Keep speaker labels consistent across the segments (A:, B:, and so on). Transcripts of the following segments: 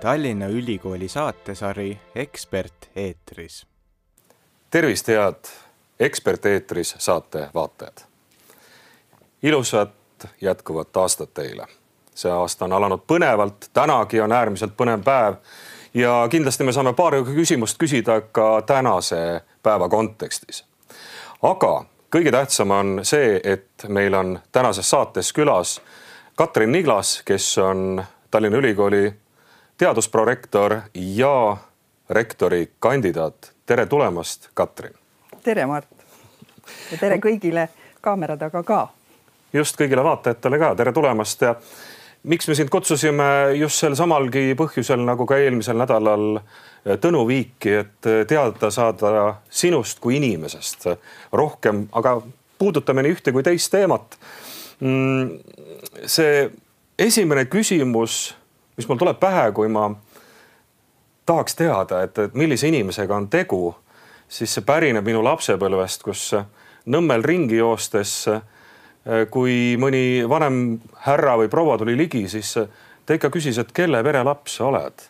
A: Tallinna Ülikooli saatesari Ekspert eetris.
B: tervist, head Ekspert eetris saate vaatajad. ilusat jätkuvat aastat teile. see aasta on alanud põnevalt, tänagi on äärmiselt põnev päev ja kindlasti me saame paari küsimust küsida ka tänase päeva kontekstis. aga kõige tähtsam on see, et meil on tänases saates külas Katrin Niglas, kes on Tallinna Ülikooli teadusprorektor ja rektori kandidaat. tere tulemast, Katrin.
C: tere, Mart. ja tere kõigile kaamera taga ka.
B: just kõigile vaatajatele ka tere tulemast ja miks me sind kutsusime just sel samalgi põhjusel nagu ka eelmisel nädalal Tõnu Viiki, et teada saada sinust kui inimesest rohkem, aga puudutame nii ühte kui teist teemat. Mm, see esimene küsimus mis mul tuleb pähe, kui ma tahaks teada, et, et millise inimesega on tegu, siis see pärineb minu lapsepõlvest, kus Nõmmel ringi joostes, kui mõni vanem härra või proua tuli ligi, siis ta ikka küsis, et kelle pere laps sa oled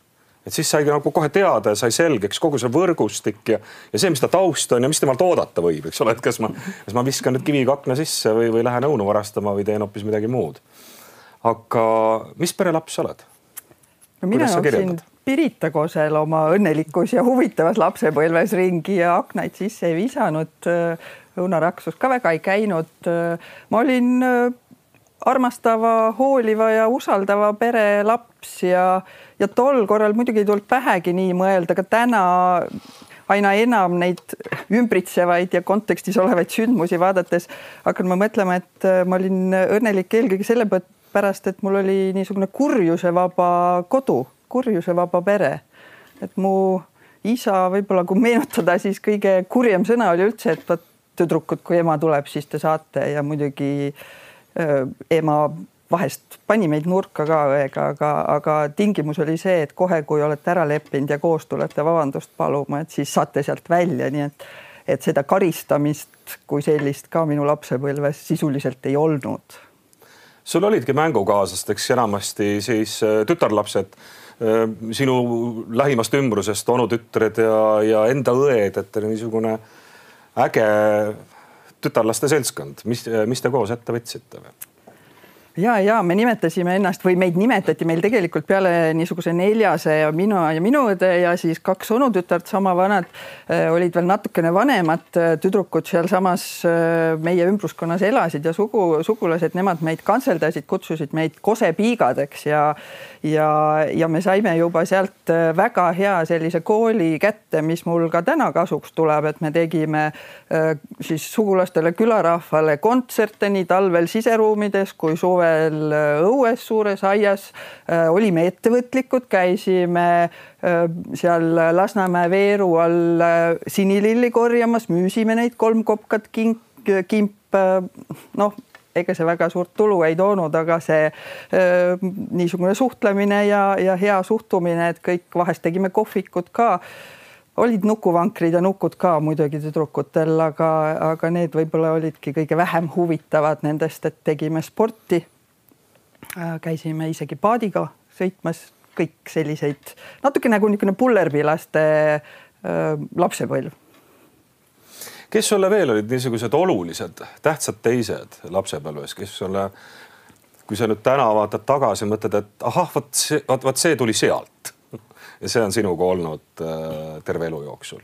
B: et siis sai nagu kohe teada ja sai selgeks kogu see võrgustik ja, ja see, mis ta taust on ja mis temalt oodata võib, eks ole, et kas ma, kas ma viskan nüüd kiviga akna sisse või, või lähen õunu varastama või teen hoopis midagi muud. aga mis pere laps sa oled?
C: No mina jooksin Pirita kosel oma õnnelikus ja huvitavas lapsepõlves ringi ja aknaid sisse ei visanud. õunaraksus ka väga ei käinud. ma olin äh, armastava, hooliva ja usaldava pere laps ja, ja tol korral muidugi ei tulnud pähegi nii mõelda, aga täna aina enam neid ümbritsevaid ja kontekstis olevaid sündmusi vaadates hakkan ma mõtlema, et äh, ma olin õnnelik eelkõige selle pärast, et mul oli niisugune kurjusevaba kodu, kurjusevaba pere. et mu isa võib-olla, kui meenutada, siis kõige kurjem sõna oli üldse, et vot tüdrukud, kui ema tuleb, siis te saate ja muidugi öö, ema vahest pani meid nurka ka õega, aga, aga tingimus oli see, et kohe, kui olete ära leppinud ja koos tulete vabandust paluma, et siis saate sealt välja, nii et, et seda karistamist kui sellist ka minu lapsepõlves sisuliselt ei olnud
B: sul olidki mängukaaslasteks enamasti siis äh, tütarlapsed äh, sinu lähimast ümbrusest, onutütred ja, ja enda õed, et niisugune äge tütarlaste seltskond, mis, mis te koos ette võtsite või?
C: Ja, ja me nimetasime ennast või meid nimetati meil tegelikult peale niisuguse neljase ja minu ja minu õde ja siis kaks onutütart, sama vanad, äh, olid veel natukene vanemad äh, tüdrukud sealsamas äh, meie ümbruskonnas elasid ja sugu, sugulased, nemad meid kantseldasid, kutsusid meid kosepiigadeks ja ja, ja me saime juba sealt väga hea sellise kooli kätte, mis mul ka täna kasuks tuleb, et me tegime siis sugulastele, külarahvale kontserte nii talvel siseruumides kui suvel suvel äh, õues suures aias, äh, olime ettevõtlikud, käisime äh, seal Lasnamäe veeru all sinililli korjamas, müüsime neid kolm kopkat kink, kimp, noh ega see väga suurt tulu ei toonud, aga see öö, niisugune suhtlemine ja, ja hea suhtumine, et kõik vahest tegime kohvikud ka olid nukuvankrid ja nukud ka muidugi tüdrukutel, aga, aga need võib-olla olidki kõige vähem huvitavad nendest, et tegime sporti Äh, käisime isegi paadiga sõitmas, kõik selliseid natuke nagu niisugune pullerpilaste äh, lapsepõlv.
B: kes sulle veel olid niisugused olulised, tähtsad teised lapsepõlves, kes sulle, kui sa nüüd täna vaatad tagasi, mõtled, et ahah, vot see, vot, vot see tuli sealt ja see on sinuga olnud äh, terve elu jooksul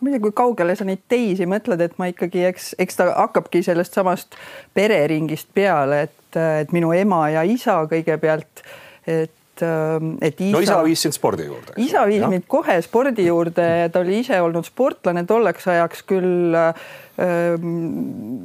C: ma ei tea, kui kaugele sa neid teisi mõtled, et ma ikkagi, eks, eks ta hakkabki sellest samast pereringist peale, et, et minu ema ja isa kõigepealt, et et isa.
B: no isa viis sind spordi juurde.
C: isa viis mind kohe spordi juurde, ta oli ise olnud sportlane tolleks ajaks küll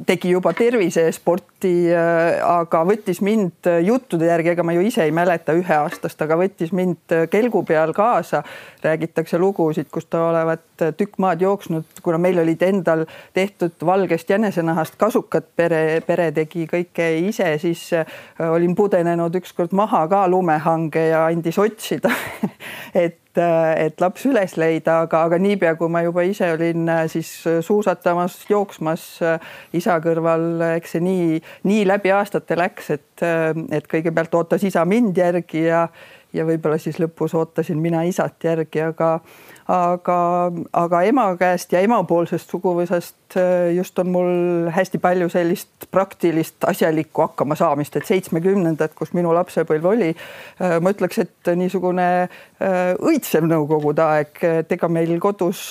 C: tegi juba tervisesporti, aga võttis mind juttude järgi, ega ma ju ise ei mäleta üheaastast, aga võttis mind kelgu peal kaasa. räägitakse lugusid, kus ta olevat tükk maad jooksnud, kuna meil olid endal tehtud valgest jänesenahast kasukad, pere, pere tegi kõike ise, siis olin pudenenud ükskord maha ka lumehange ja andis otsida et et, et laps üles leida, aga, aga niipea kui ma juba ise olin äh, siis äh, suusatamas, jooksmas äh, isa kõrval, eks see nii, nii läbi aastate läks, et, et kõigepealt ootas isa mind järgi ja ja võib-olla siis lõpus ootasin mina isat järgi, aga aga, aga ema käest ja emapoolsest suguvõsast äh, just on mul hästi palju sellist praktilist asjalikku hakkamasaamist, et seitsmekümnendad, kus minu lapsepõlv oli, äh, ma ütleks, et niisugune äh, õitsev nõukogude aeg, et ega meil kodus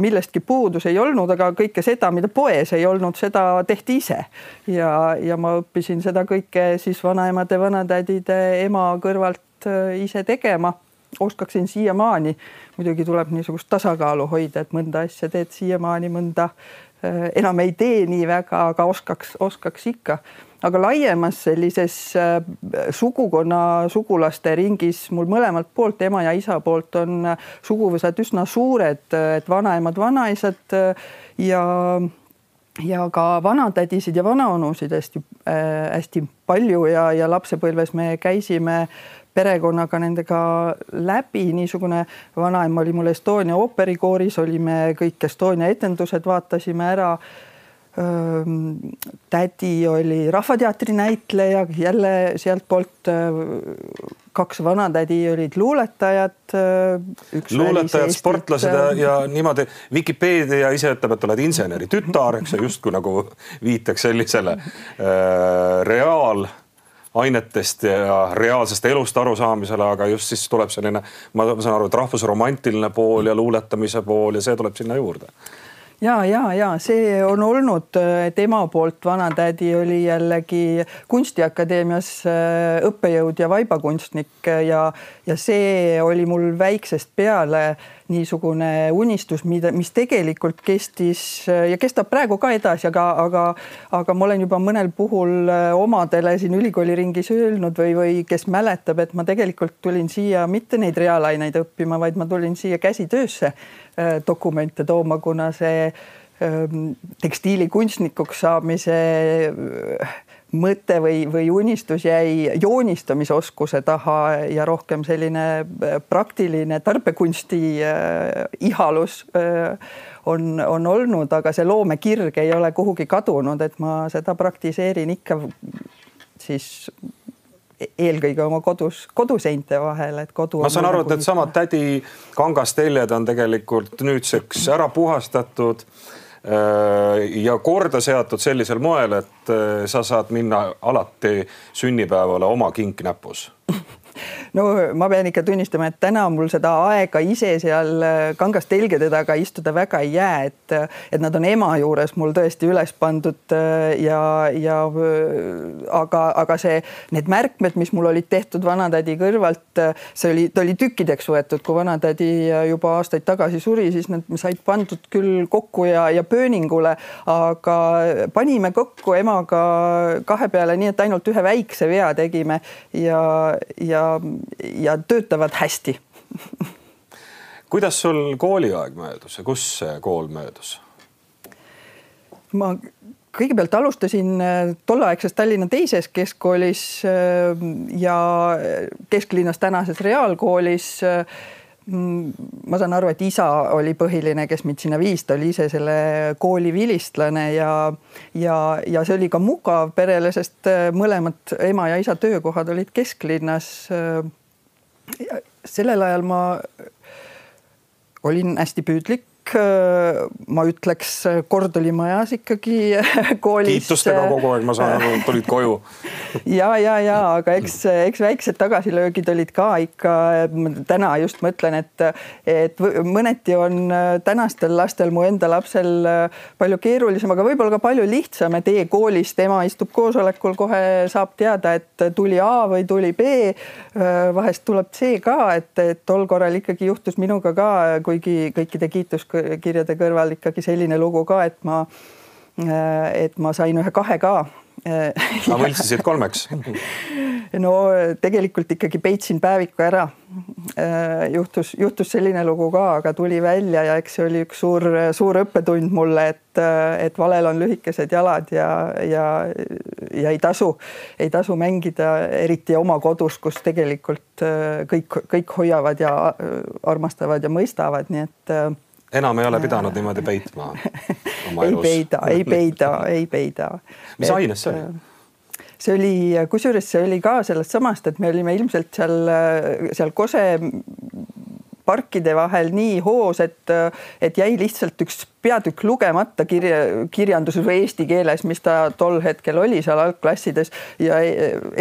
C: millestki puudus ei olnud, aga kõike seda, mida poes ei olnud, seda tehti ise. Ja, ja ma õppisin seda kõike siis vanaemade, vanatädide, ema kõrvalt ise tegema oskaksin siiamaani, muidugi tuleb niisugust tasakaalu hoida, et mõnda asja teed siiamaani, mõnda äh, enam ei tee nii väga, aga oskaks, oskaks ikka. aga laiemas sellises äh, sugukonna, sugulaste ringis mul mõlemalt poolt, ema ja isa poolt on äh, suguvõsad üsna suured, et vanaemad, vanaisad ja ja ka vanatädisid ja vanaonusid hästi äh,, hästi palju ja, ja lapsepõlves me käisime perekonnaga nendega läbi, niisugune vanaema oli mul Estonia ooperikooris, olime kõik Estonia etendused, vaatasime ära. tädi oli Rahvateatri näitleja, jälle sealtpoolt kaks vanatädi olid luuletajad.
B: luuletajad, sportlased ja, ja niimoodi Vikipeedia ise ütleb, et oled inseneri tütar, eks ju, justkui nagu viitaks sellisele äh, reaal ainetest ja reaalsest elust arusaamisele, aga just siis tuleb selline, ma saan aru, et rahvusromantiline pool ja luuletamise pool ja see tuleb sinna juurde.
C: Ja, ja, ja see on olnud tema poolt, vanatädi oli jällegi Kunstiakadeemias äh, õppejõud ja vaibakunstnik ja, ja see oli mul väiksest peale niisugune unistus, mida, mis tegelikult kestis ja kestab praegu ka edasi, aga, aga, aga ma olen juba mõnel puhul äh, omadele siin ülikooli ringis öelnud või, või kes mäletab, et ma tegelikult tulin siia mitte neid reaalaineid õppima, vaid ma tulin siia käsitöösse äh, dokumente tooma, kuna see ähm, tekstiilikunstnikuks saamise äh, mõte või, või unistus jäi joonistamisoskuse taha ja rohkem selline äh, praktiline tarbekunsti äh, ihalus äh, on, on olnud, aga see loomekirg ei ole kuhugi kadunud, et ma seda praktiseerin ikka siis eelkõige oma kodus, koduseinte vahel, et kodu.
B: ma saan aru, et needsamad tädi kangasteljed on tegelikult nüüdseks ära puhastatud ja korda seatud sellisel moel, et äh, sa saad minna alati sünnipäevale oma kink näpus
C: no ma pean ikka tunnistama, et täna mul seda aega ise seal äh, kangas telgede taga istuda väga ei jää, et, et nad on ema juures mul tõesti üles pandud äh, ja, ja aga, aga see, need märkmed, mis mul olid tehtud vanatädi kõrvalt, see oli, ta oli tükkideks võetud, kui vanatädi juba aastaid tagasi suri, siis need said pandud küll kokku ja, ja pööningule, aga panime kokku emaga kahe peale nii, et ainult ühe väikse vea tegime ja, ja ja, ja töötavad hästi
B: kuidas sul kooliaeg möödus ja kus see kool möödus?
C: ma kõigepealt alustasin äh, tolleaegses Tallinna teises keskkoolis äh, ja kesklinnas tänases reaalkoolis äh, ma saan aru, et isa oli põhiline, kes mind sinna viis, ta oli ise selle kooli vilistlane ja, ja, ja see oli ka mugav perele, sest mõlemad ema ja isa töökohad olid kesklinnas. Sellel ajal ma olin hästi püüdlik Äh, ma ütleks, äh, kord oli majas ikkagi äh, koolis.
B: kiitustega kogu aeg, ma saan aru, tulid koju.
C: ja, ja, ja aga eks, eks väiksed tagasilöögid olid ka ikka. täna just mõtlen, et, et mõneti on tänastel lastel, mu enda lapsel palju keerulisem, aga võib-olla ka palju lihtsam, et e-koolis tema istub koosolekul, kohe saab teada, et tuli A või tuli B. vahest tuleb C ka, et, et tol korral ikkagi juhtus minuga ka, kuigi kõikide kiitus kirjade kõrval ikkagi selline lugu ka, et ma, et ma sain ühe kahe ka
B: sa võltsisid kolmeks
C: no tegelikult ikkagi peitsin päeviku ära. juhtus, juhtus selline lugu ka, aga tuli välja ja eks see oli üks suur, suur õppetund mulle, et, et valel on lühikesed jalad ja, ja, ja ei tasu, ei tasu mängida, eriti oma kodus, kus tegelikult kõik, kõik hoiavad ja armastavad ja mõistavad, nii et
B: enam ei ole pidanud niimoodi peitma
C: oma elus? ei peida, ei peida, ei peida.
B: mis aines see oli?
C: see oli, kusjuures see oli ka sellest samast, et me olime ilmselt seal, seal Kose parkide vahel nii hoos, et, et jäi lihtsalt üks peatükk lugemata kirja, kirjanduses või eesti keeles, mis ta tol hetkel oli seal algklassides ja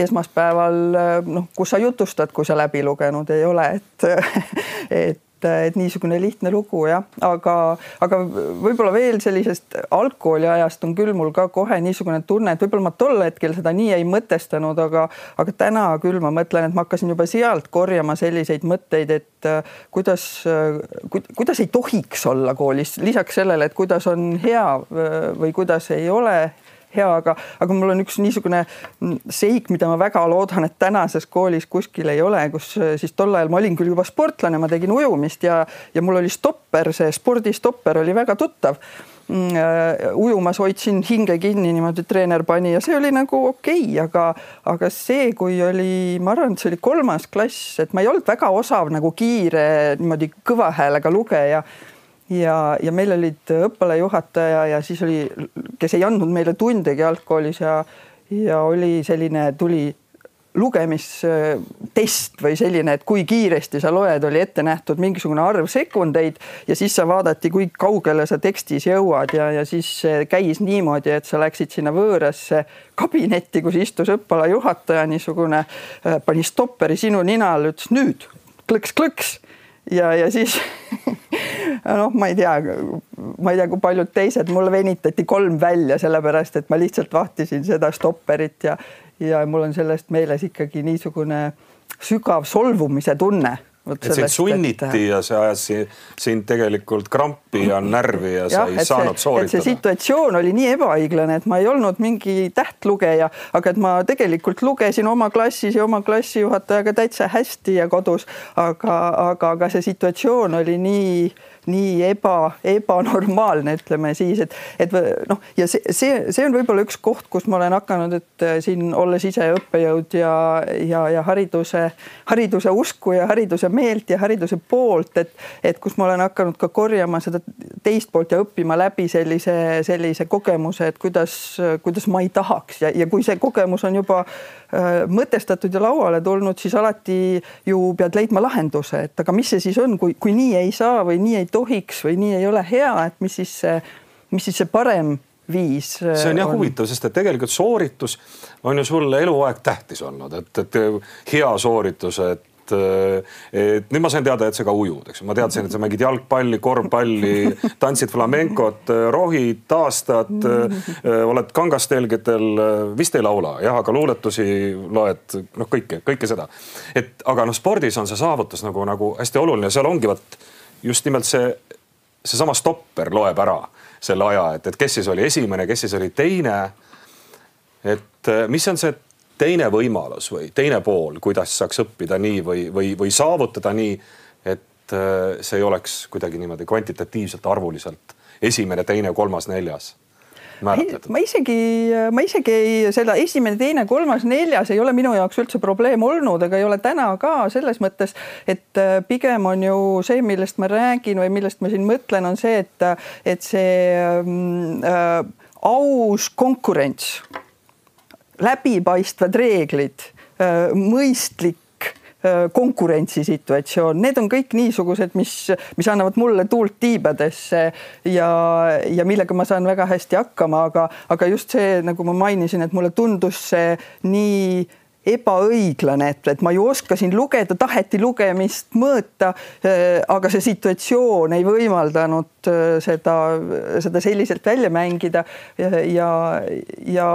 C: esmaspäeval noh, kus sa jutustad, kui sa läbi lugenud ei ole, et, et et niisugune lihtne lugu jah, aga, aga võib-olla veel sellisest algkooliajast on küll mul ka kohe niisugune tunne, et võib-olla ma tol hetkel seda nii ei mõtestanud, aga, aga täna küll ma mõtlen, et ma hakkasin juba sealt korjama selliseid mõtteid, et äh, kuidas ku,, kuidas ei tohiks olla koolis, lisaks sellele, et kuidas on hea äh, või kuidas ei ole hea, aga, aga mul on üks niisugune seik, mida ma väga loodan, et tänases koolis kuskil ei ole, kus äh, siis tol ajal ma olin küll juba sportlane, ma tegin ujumist ja, ja mul oli stopper, see spordistopper oli väga tuttav. Mm, äh, ujumas hoidsin hinge kinni, niimoodi treener pani ja see oli nagu okei okay,, aga, aga see, kui oli, ma arvan, et see oli kolmas klass, et ma ei olnud väga osav nagu kiire niimoodi kõva häälega lugeja ja, ja meil olid õppealajuhataja ja siis oli, kes ei andnud meile tundegi algkoolis ja, ja oli selline, tuli lugemistest või selline, et kui kiiresti sa loed, oli ette nähtud mingisugune arv sekundeid ja siis sa vaadati, kui kaugele sa tekstis jõuad ja, ja siis käis niimoodi, et sa läksid sinna võõrasse kabinetti, kus istus õppealajuhataja niisugune, pani stopperi sinu ninal, ütles nüüd! Klõks-klõks ja, ja siis noh, ma ei tea, ma ei tea, kui paljud teised, mulle venitati kolm välja, sellepärast et ma lihtsalt vahtisin seda stopperit ja, ja mul on sellest meeles ikkagi niisugune sügav solvumise tunne
B: et sind sunniti et... ja see ajas sind tegelikult krampi ja närvi ja sa ja, ei saanud see, sooritada.
C: see situatsioon oli nii ebaõiglane, et ma ei olnud mingi tähtlugeja, aga et ma tegelikult lugesin oma klassis ja oma klassijuhatajaga täitsa hästi ja kodus, aga, aga, aga see situatsioon oli nii nii eba, ebanormaalne, ütleme siis, et, et noh, ja see, see, see on võib-olla üks koht, kus ma olen hakanud, et äh, siin olles ise õppejõud ja, ja, ja hariduse, hariduse usku ja hariduse meelt ja hariduse poolt, et, et kus ma olen hakanud ka korjama seda teist poolt ja õppima läbi sellise, sellise kogemuse, et kuidas, kuidas ma ei tahaks. Ja, ja kui see kogemus on juba mõtestatud ja lauale tulnud, siis alati ju pead leidma lahenduse, et aga mis see siis on, kui, kui nii ei saa või nii ei tohiks või nii ei ole hea, et mis siis see, mis siis see parem viis.
B: see on jah on. huvitav, sest et tegelikult sooritus on ju sulle eluaeg tähtis olnud, et, et hea sooritus, et et nüüd ma sain teada, et sa ka ujud, eks ma teadsin, et sa mängid jalgpalli, korvpalli, tantsid flamencot, rohid, taastad, oled kangastelgedel, vist ei laula jah, aga luuletusi loed, noh, kõike, kõike seda. et aga noh, spordis on see saavutus nagu, nagu hästi oluline, seal ongi vot just nimelt see, seesama stopper loeb ära selle aja, et, et kes siis oli esimene, kes siis oli teine. et mis on see teine võimalus või teine pool, kuidas saaks õppida nii või, või, või saavutada nii, et äh, see ei oleks kuidagi niimoodi kvantitatiivselt, arvuliselt esimene, teine, kolmas, neljas
C: määratletud? ma isegi, ma isegi ei, seda esimene, teine, kolmas, neljas ei ole minu jaoks üldse probleem olnud, ega ei ole täna ka selles mõttes, et äh, pigem on ju see, millest ma räägin või millest ma siin mõtlen, on see, et, et see ähm, äh, aus konkurents, läbipaistvad reeglid äh,, mõistlik Äh, konkurentsisituatsioon, need on kõik niisugused, mis, mis annavad mulle tuult tiibadesse ja, ja millega ma saan väga hästi hakkama, aga, aga just see, nagu ma mainisin, et mulle tundus see nii ebaõiglane, et, et ma ju oskasin lugeda, taheti lugemist mõõta, äh, aga see situatsioon ei võimaldanud äh, seda, seda selliselt välja mängida. Ja, ja, ja,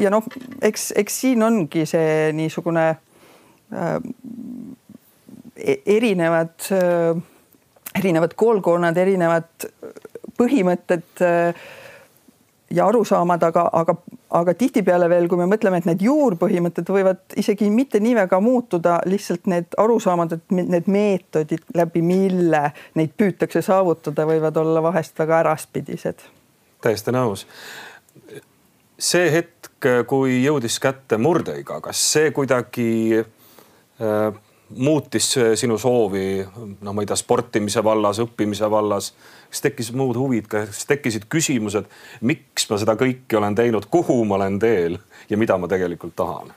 C: ja noh, eks, eks siin ongi see niisugune Äh, e-, erinevad, äh, erinevad koolkonnad, erinevad põhimõtted äh, ja arusaamad, aga, aga, aga tihtipeale veel, kui me mõtleme, et need juurpõhimõtted võivad isegi mitte nii väga muutuda, lihtsalt need arusaamad, et need meetodid, läbi mille neid püütakse saavutada, võivad olla vahest väga äraspidised.
B: täiesti nõus. see hetk, kui jõudis kätte murdeiga, kas see kuidagi Äh, muutis sinu soovi, no ma ei tea, sportimise vallas, õppimise vallas? kas tekkisid muud huvid, kas tekkisid küsimused, miks ma seda kõike olen teinud, kuhu ma olen teel ja mida ma tegelikult tahan?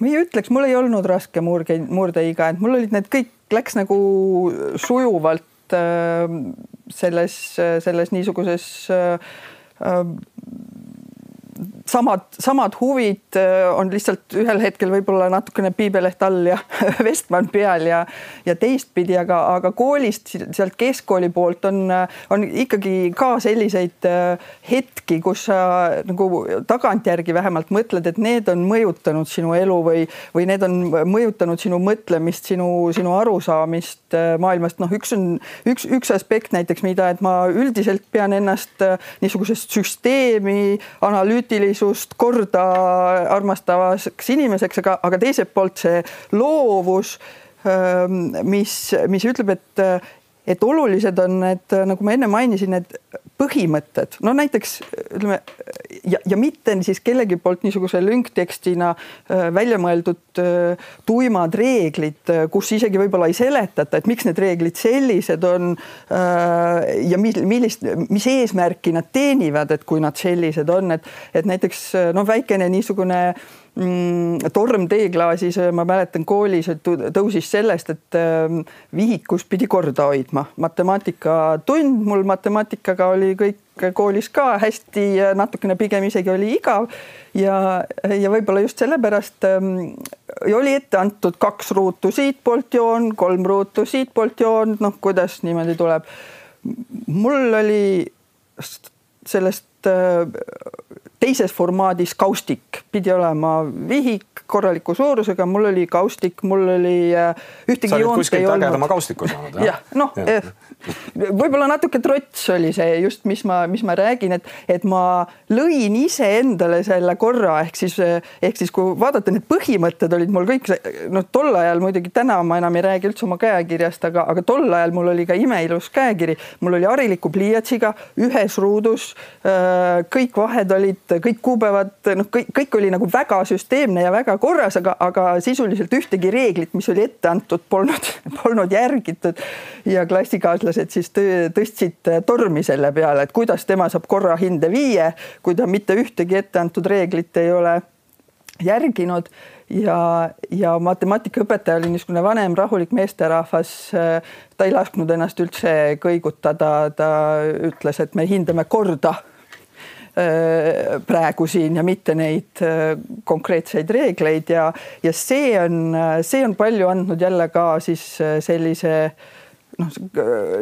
C: ma ei ütleks, mul ei olnud raske murge, murdeiga, et mul olid need kõik, läks nagu sujuvalt äh, selles, selles niisuguses äh, äh samad, samad huvid äh, on lihtsalt ühel hetkel võib-olla natukene piibeleht all ja Vestman peal ja, ja teistpidi, aga, aga koolist sealt keskkooli poolt on, on ikkagi ka selliseid äh, hetki, kus sa nagu tagantjärgi vähemalt mõtled, et need on mõjutanud sinu elu või, või need on mõjutanud sinu mõtlemist, sinu, sinu arusaamist äh, maailmast. noh, üks on üks, üks aspekt näiteks, mida, et ma üldiselt pean ennast niisugusest süsteemi analüütiliseks poliitilisust korda armastavaks inimeseks, aga, aga teiselt poolt see loovus, ähm, mis, mis ütleb, et, et olulised on need, nagu ma enne mainisin, need põhimõtted, no näiteks ütleme ja, ja mitte siis kellegi poolt niisuguse lünktekstina äh, välja mõeldud äh, tuimad reeglid, äh, kus isegi võib-olla ei seletata, et miks need reeglid sellised on ja millist, mis eesmärki nad teenivad, et kui nad sellised on, et, et näiteks noh, väikene niisugune mm, torm teeklaasis, ma mäletan koolis, tõusis sellest, et vihikus pidi korda hoidma. matemaatikatund mul matemaatikaga oli kõik koolis ka hästi, natukene pigem isegi oli igav ja, ja võib-olla just sellepärast ähm, oli ette antud kaks ruutu siitpoolt joon, kolm ruutu siitpoolt joon, noh, kuidas niimoodi tuleb. mul oli sellest äh, teises formaadis kaustik, pidi olema vihik korraliku suurusega, mul oli kaustik, mul oli äh, ühtegi joont
B: ei olnud. ägedama kaustiku saanud
C: jah? jah, noh eh, võib-olla natuke trots oli see just, mis ma, mis ma räägin, et, et ma lõin iseendale selle korra, ehk siis, ehk siis kui vaadata, need põhimõtted olid mul kõik noh, tol ajal muidugi täna ma enam ei räägi üldse oma käekirjast, aga, aga tol ajal mul oli ka imeilus käekiri, mul oli hariliku pliiatsiga ühes ruudus. Äh, kõik vahed olid kõik kuupäevad, noh, kõik, kõik oli nagu väga süsteemne ja väga korras, aga, aga sisuliselt ühtegi reeglit, mis oli ette antud, polnud, polnud järgitud. ja klassikaaslased siis tõstsid tormi selle peale, et kuidas tema saab korra hinde viie, kui ta mitte ühtegi ette antud reeglit ei ole järginud ja, ja matemaatikaõpetaja oli niisugune vanem rahulik meesterahvas. ta ei lasknud ennast üldse kõigutada, ta ütles, et me hindame korda Äh, praegu siin ja mitte neid äh, konkreetseid reegleid ja, ja see on, see on palju andnud jälle ka siis äh, sellise noh,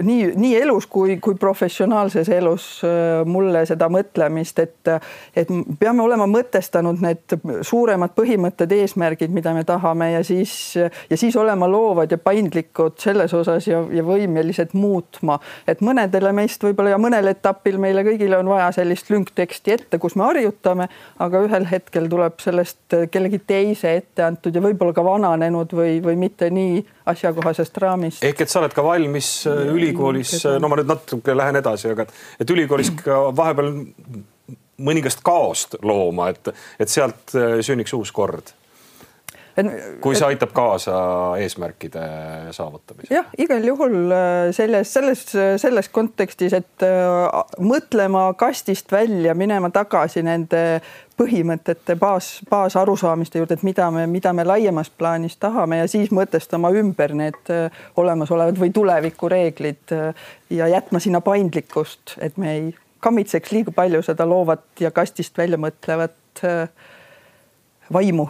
C: nii, nii elus kui, kui professionaalses elus äh, mulle seda mõtlemist, et, et peame olema mõtestanud need suuremad põhimõtted, eesmärgid, mida me tahame ja siis, ja siis olema loovad ja paindlikud selles osas ja, ja võimelised muutma. et mõnedele meist võib-olla ja mõnel etapil meile kõigile on vaja sellist lünkteksti ette, kus me harjutame, aga ühel hetkel tuleb sellest kellegi teise ette antud ja võib-olla ka vananenud või, või mitte nii asjakohasest raamist.
B: ehk et sa oled ka valmis äh, ülikoolis, äh, no ma nüüd natuke lähen edasi, aga et ülikoolis ka vahepeal mõningast kaost looma, et, et sealt äh, sünniks uus kord kui see aitab kaasa eesmärkide saavutamisele.
C: jah, igal juhul selles, selles, selles kontekstis, et mõtlema kastist välja, minema tagasi nende põhimõtete baas, baasarusaamiste juurde, et mida me, mida me laiemas plaanis tahame ja siis mõtestama ümber need äh, olemasolevad või tulevikureeglid äh, ja jätma sinna paindlikkust, et me ei kammitseks liiga palju seda loovat ja kastist välja mõtlevat äh, vaimu.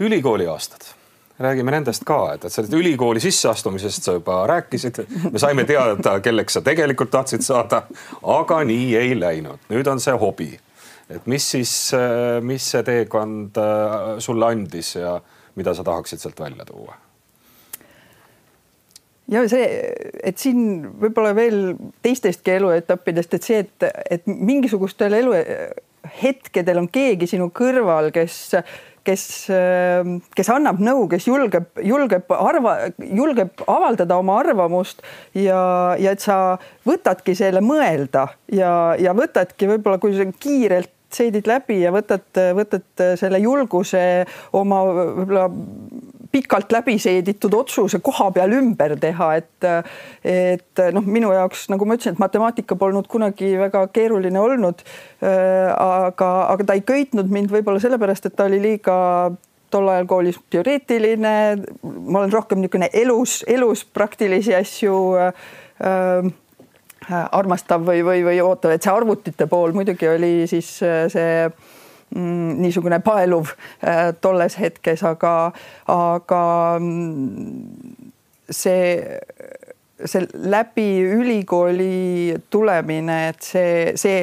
B: ülikooli aastad. Räägime nendest ka, et, et sellest ülikooli sisseastumisest sa juba rääkisid, me saime teada, kelleks sa tegelikult tahtsid saada, aga nii ei läinud, nüüd on see hobi et mis siis, äh, mis see teekond äh, sulle andis ja mida sa tahaksid sealt välja tuua?
C: ja see, et siin võib-olla veel teistestki eluetappidest, et see, et, et mingisugustel eluhetkedel on keegi sinu kõrval, kes, kes, kes annab nõu, kes julgeb, julgeb arva, julgeb avaldada oma arvamust ja, ja et sa võtadki selle mõelda ja, ja võtadki võib-olla, kui kiirelt seedid läbi ja võtad, võtad selle julguse oma võib-olla pikalt läbi seeditud otsuse koha peal ümber teha, et et noh, minu jaoks, nagu ma ütlesin, et matemaatika polnud kunagi väga keeruline olnud. aga, aga ta ei köitnud mind võib-olla sellepärast, et ta oli liiga tol ajal koolis teoreetiline, ma olen rohkem niisugune elus, elus praktilisi asju äh, armastav või, või, või ootav, et see arvutite pool muidugi oli siis äh, see mm, niisugune paeluv äh, tolles hetkes, aga, aga mm, see, see läbi ülikooli tulemine, et see, see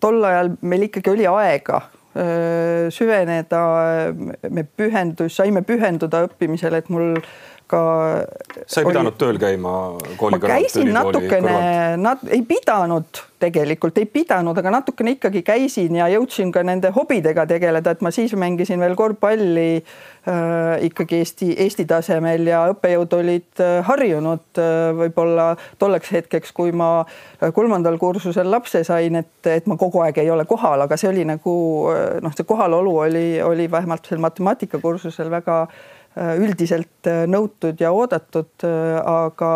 C: tol ajal meil ikkagi oli aega süveneda, me pühendus, saime pühenduda õppimisele, et mul ka.
B: sa ei pidanud oli... tööl käima kooli
C: kõrvalt? käisin natukene, nad ei pidanud tegelikult, ei pidanud, aga natukene ikkagi käisin ja jõudsin ka nende hobidega tegeleda, et ma siis mängisin veel korvpalli äh, ikkagi Eesti, Eesti tasemel ja õppejõud olid äh, harjunud äh, võib-olla tolleks hetkeks, kui ma äh, kolmandal kursusel lapse sain, et, et ma kogu aeg ei ole kohal, aga see oli nagu äh, noh, see kohalolu oli, oli vähemalt sel matemaatikakursusel väga Äh, üldiselt äh, nõutud ja oodatud, äh, aga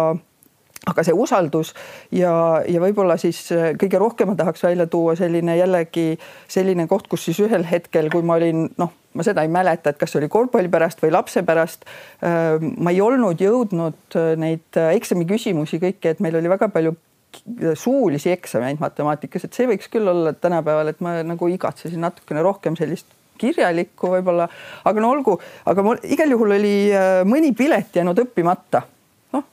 C: aga see usaldus ja, ja võib-olla siis kõige rohkem ma tahaks välja tuua selline jällegi selline koht, kus siis ühel hetkel, kui ma olin noh, ma seda ei mäleta, et kas oli korvpalli pärast või lapse pärast. ma ei olnud jõudnud neid eksamiküsimusi kõiki, et meil oli väga palju suulisi eksameid matemaatikas, et see võiks küll olla tänapäeval, et ma nagu igatsesin natukene rohkem sellist kirjalikku võib-olla, aga no olgu, aga mul igal juhul oli äh, mõni pilet jäänud õppimata. noh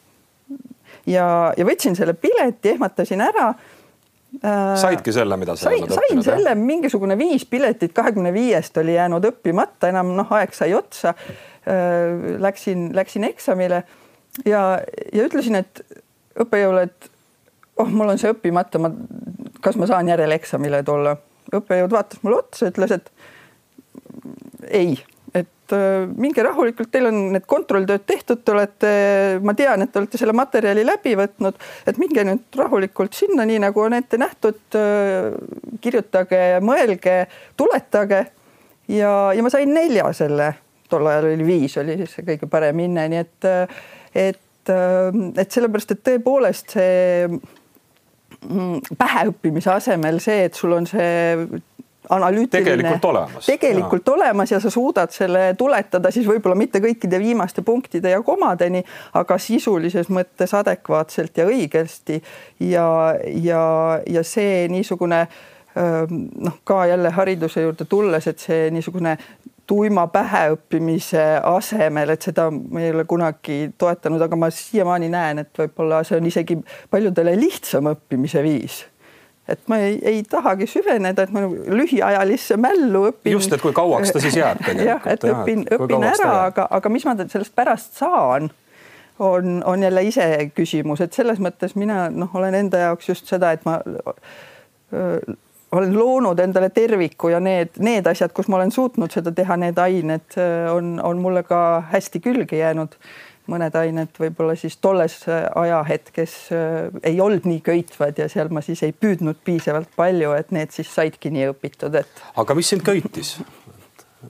C: ja, ja võtsin selle pileti, ehmatasin ära
B: äh, saidki selle, mida sa
C: sain, sain selle, mingisugune viis piletit kahekümne viiest oli jäänud õppimata, enam noh, aeg sai otsa. Äh, läksin, läksin eksamile ja, ja ütlesin, et õppejõule, et oh, mul on see õppimata, ma, kas ma saan järeleksamile tulla. õppejõud vaatas mulle otsa, ütles, et ei, et äh, minge rahulikult, teil on need kontrolltööd tehtud, te olete, ma tean, et te olete selle materjali läbi võtnud, et minge nüüd rahulikult sinna, nii nagu on ette nähtud. Äh, kirjutage, mõelge, tuletage ja, ja ma sain nelja selle, tol ajal oli viis, oli siis see kõige parem hinne, nii et, et, et sellepärast, et tõepoolest see mm, päheõppimise asemel see, et sul on see analüütiline.
B: tegelikult olemas.
C: tegelikult ja. olemas ja sa suudad selle tuletada siis võib-olla mitte kõikide viimaste punktide ja komadeni, aga sisulises mõttes adekvaatselt ja õigesti. ja, ja, ja see niisugune noh, ka jälle hariduse juurde tulles, et see niisugune tuima päheõppimise asemel, et seda ma ei ole kunagi toetanud, aga ma siiamaani näen, et võib-olla see on isegi paljudele lihtsam õppimise viis et ma ei, ei tahagi süveneda, et ma lühiajalisse mällu õpin.
B: just, et kui kauaks ta siis jääb
C: tegelikult. jah, et õpin, õpin ära, aga, aga mis ma sellest pärast saan, on, on jälle iseküsimus, et selles mõttes mina noh, olen enda jaoks just seda, et ma öö, olen loonud endale terviku ja need, need asjad, kus ma olen suutnud seda teha, need ained on, on mulle ka hästi külge jäänud mõned ained võib-olla siis tolles äh, ajahetkes äh, ei olnud nii köitvad ja seal ma siis ei püüdnud piisavalt palju, et need siis saidki nii õpitud, et.
B: aga mis sind köitis?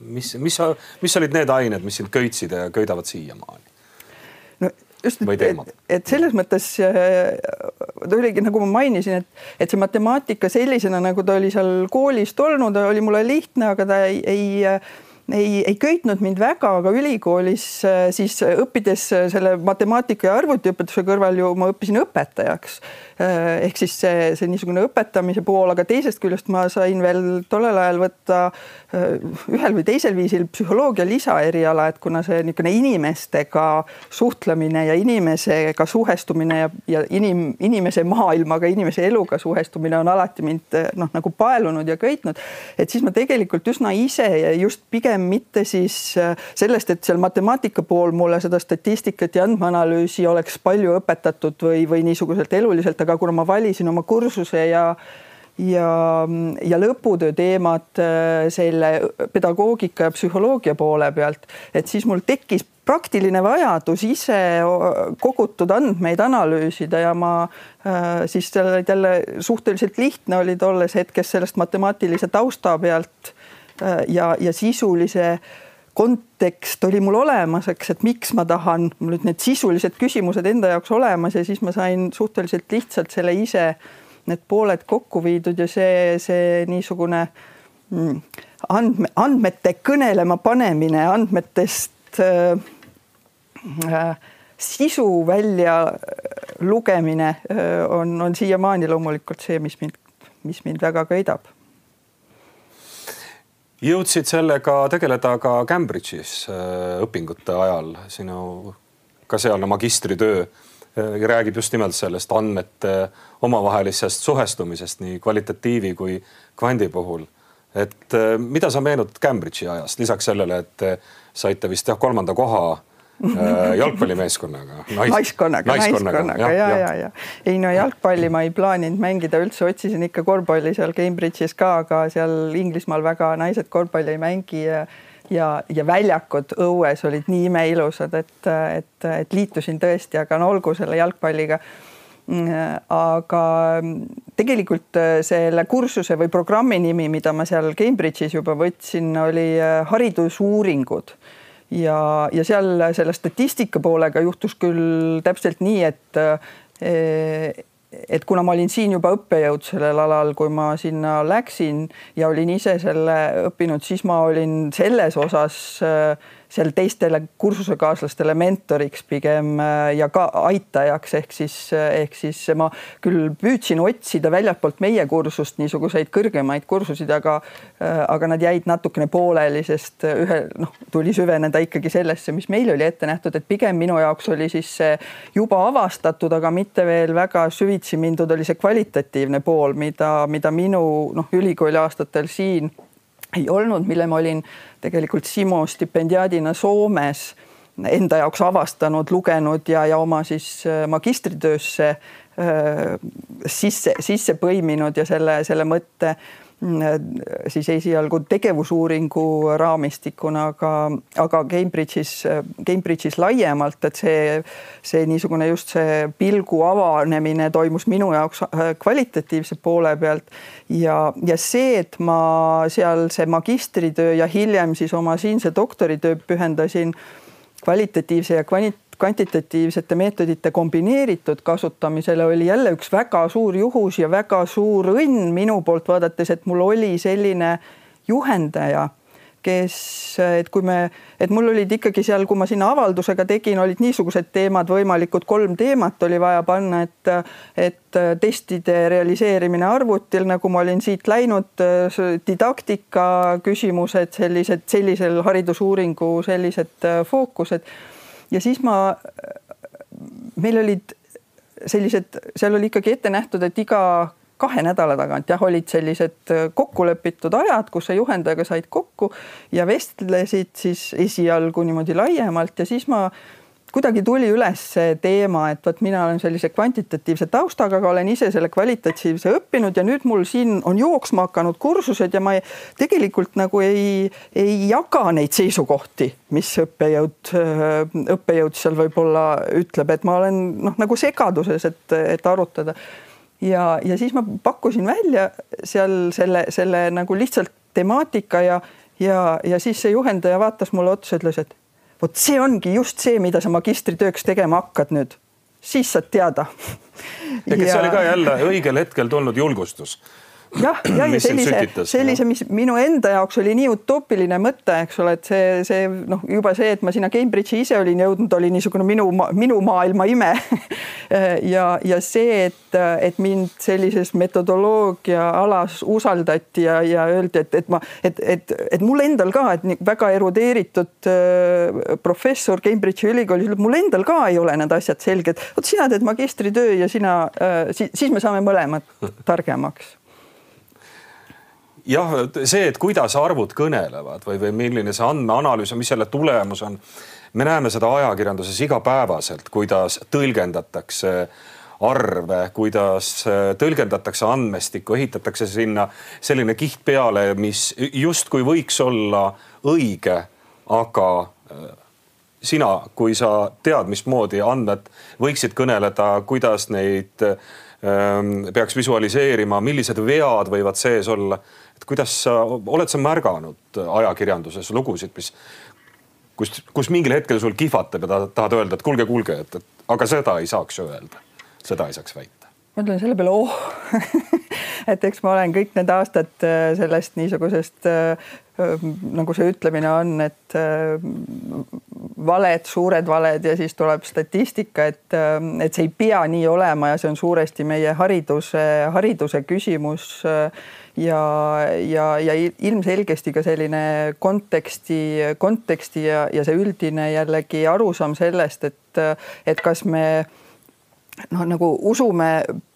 B: mis, mis, mis olid need ained, mis sind köitsid ja köidavad siiamaani?
C: no just, et, et selles mõttes äh, ta oligi nagu ma mainisin, et, et see matemaatika sellisena, nagu ta oli seal koolist olnud, oli mulle lihtne, aga ta ei, ei ei, ei köitnud mind väga, aga ülikoolis äh, siis õppides äh, selle matemaatika ja arvutiõpetuse kõrval ju ma õppisin õpetajaks. Äh, ehk siis see, see niisugune õpetamise pool, aga teisest küljest ma sain veel tollel ajal võtta ühel või teisel viisil psühholoogia lisaeriala, et kuna see niisugune inimestega suhtlemine ja inimesega suhestumine ja, ja inim, inimese maailmaga, inimese eluga suhestumine on alati mind noh, nagu paelunud ja köitnud, et siis ma tegelikult üsna ise just pigem mitte siis äh, sellest, et seal matemaatika pool mulle seda statistikat ja andmeanalüüsi oleks palju õpetatud või, või niisuguselt eluliselt, aga kuna ma valisin oma kursuse ja ja, ja lõputöö teemad äh, selle pedagoogika ja psühholoogia poole pealt, et siis mul tekkis praktiline vajadus ise kogutud andmeid analüüsida ja ma siis jälle suhteliselt lihtne oli tolles hetkes sellest matemaatilise tausta pealt ja, ja sisulise kontekst oli mul olemas, eks, et miks ma tahan, mul olid need sisulised küsimused enda jaoks olemas ja siis ma sain suhteliselt lihtsalt selle ise need pooled kokku viidud ja see, see niisugune mm, andme, andmete kõnelema panemine, andmetest äh, äh, sisu välja lugemine äh, on, on siiamaani loomulikult see, mis mind, mis mind väga köidab
B: jõudsid sellega tegeleda ka Cambridge'is äh, õpingute ajal, sinu ka sealne magistritöö äh, räägib just nimelt sellest andmete omavahelisest suhestumisest nii kvalitatiivi kui kvandi puhul. et äh, mida sa meenutad Cambridge'i ajast, lisaks sellele, et saite vist jah kolmanda koha jalgpallimeeskonnaga.
C: Nais,. naiskonnaga, naiskonnaga ja, ja, ja, ja ei no jalgpalli ma ei plaaninud mängida üldse, otsisin ikka korvpalli seal Cambridge'is ka, aga seal Inglismaal väga naised korvpalli ei mängi ja ja, ja väljakud õues olid nii imeilusad, et, et, et liitusin tõesti, aga no olgu selle jalgpalliga. Aga tegelikult selle kursuse või programmi nimi, mida ma seal Cambridge'is juba võtsin, oli haridusuuringud ja, ja seal selle statistika poolega juhtus küll täpselt nii, et eh, et kuna ma olin siin juba õppejõud sellel alal, kui ma sinna läksin ja olin ise selle õppinud, siis ma olin selles osas äh, seal teistele kursusekaaslastele mentoriks pigem äh, ja ka aitajaks, ehk siis, äh, ehk siis ma küll püüdsin otsida väljapoolt meie kursust niisuguseid kõrgemaid kursusid, aga, äh, aga nad jäid natukene pooleli, sest ühe noh, tuli süveneda ikkagi sellesse, mis meil oli ette nähtud, et pigem minu jaoks oli siis see juba avastatud, aga mitte veel väga süvitsi mindud, oli see kvalitatiivne pool, mida, mida minu noh, ülikooli aastatel siin ei olnud, mille ma olin tegelikult Simo stipendiaadina Soomes enda jaoks avastanud, lugenud ja, ja oma siis äh, magistritöösse äh, sisse, sisse põiminud ja selle, selle mõtte siis esialgu tegevusuuringu raamistikuna, aga, aga Cambridge'is, Cambridge'is laiemalt, et see, see niisugune just see pilgu avanemine toimus minu jaoks äh, kvalitatiivse poole pealt. Ja, ja see, et ma seal see magistritöö ja hiljem siis oma siinse doktoritöö pühendasin kvalitatiivse ja kvanti-, kvantitatiivsete meetodite kombineeritud kasutamisele oli jälle üks väga suur juhus ja väga suur õnn minu poolt vaadates, et mul oli selline juhendaja, kes, et kui me, et mul olid ikkagi seal, kui ma sinna avaldusega tegin, olid niisugused teemad võimalikud, kolm teemat oli vaja panna, et, et testide realiseerimine arvutil, nagu ma olin siit läinud, didaktika küsimused, sellised, sellisel haridusuuringu sellised fookused ja siis ma, meil olid sellised, seal oli ikkagi ette nähtud, et iga kahe nädala tagant jah, olid sellised kokkulepitud ajad, kus sa juhendajaga said kokku ja vestlesid siis esialgu niimoodi laiemalt. Ja siis ma kuidagi tuli üles see teema, et vot mina olen sellise kvantitatiivse taustaga, aga olen ise selle kvalitatiivse õppinud ja nüüd mul siin on jooksma hakanud kursused ja ma ei, tegelikult nagu ei, ei jaga neid seisukohti, mis õppejõud, õppejõud seal võib-olla ütleb, et ma olen noh, nagu segaduses, et, et arutada. ja, ja siis ma pakkusin välja seal selle, selle nagu lihtsalt temaatika ja, ja, ja siis see juhendaja vaatas mulle otsa, ütles, et vot see ongi just see, mida sa magistritööks tegema hakkad nüüd, siis saad teada.
B: ja kes ja... oli ka jälle õigel hetkel tulnud julgustus
C: jah, ja, ja sellise, sellise, mis minu enda jaoks oli nii utoopiline mõte, eks ole, et see, see noh, juba see, et ma sinna Cambridge'i ise olin jõudnud, oli niisugune minu, minu maailma ime. Ja, ja see, et, et mind sellises metodoloogia alas usaldati ja, ja öeldi, et, et ma, et, et, et mul endal ka, et väga erudeeritud äh, professor Cambridge'i ülikoolis ütleb, mul endal ka ei ole need asjad selged. vot sina teed magistritöö ja sina äh,, siis me saame mõlemad targemaks
B: jah, see, et kuidas arvud kõnelevad või, või milline see andmeanalüüs on, mis selle tulemus on. me näeme seda ajakirjanduses igapäevaselt, kuidas tõlgendatakse arve, kuidas äh, tõlgendatakse andmestikku, ehitatakse sinna selline kiht peale, mis justkui võiks olla õige, aga äh, sina, kui sa tead, mismoodi andmed võiksid kõneleda, kuidas neid ähm, peaks visualiseerima, millised vead võivad sees olla. Et kuidas sa, oled sa märganud ajakirjanduses lugusid, mis, kus, kus mingil hetkel sul kihvatab ja tahad öelda, et kuulge, kuulge, et, et aga seda ei saaks öelda, seda ei saaks väita
C: ma ütlen selle peale oh. Et eks ma olen kõik need aastad äh, sellest niisugusest äh, nagu see ütlemine on, et äh, valed, suured valed ja siis tuleb statistika, et, et see ei pea nii olema ja see on suuresti meie hariduse, hariduse küsimus ja, ja, ja ilmselgesti ka selline konteksti, konteksti ja, ja see üldine jällegi arusaam sellest, et, et kas me noh, nagu usume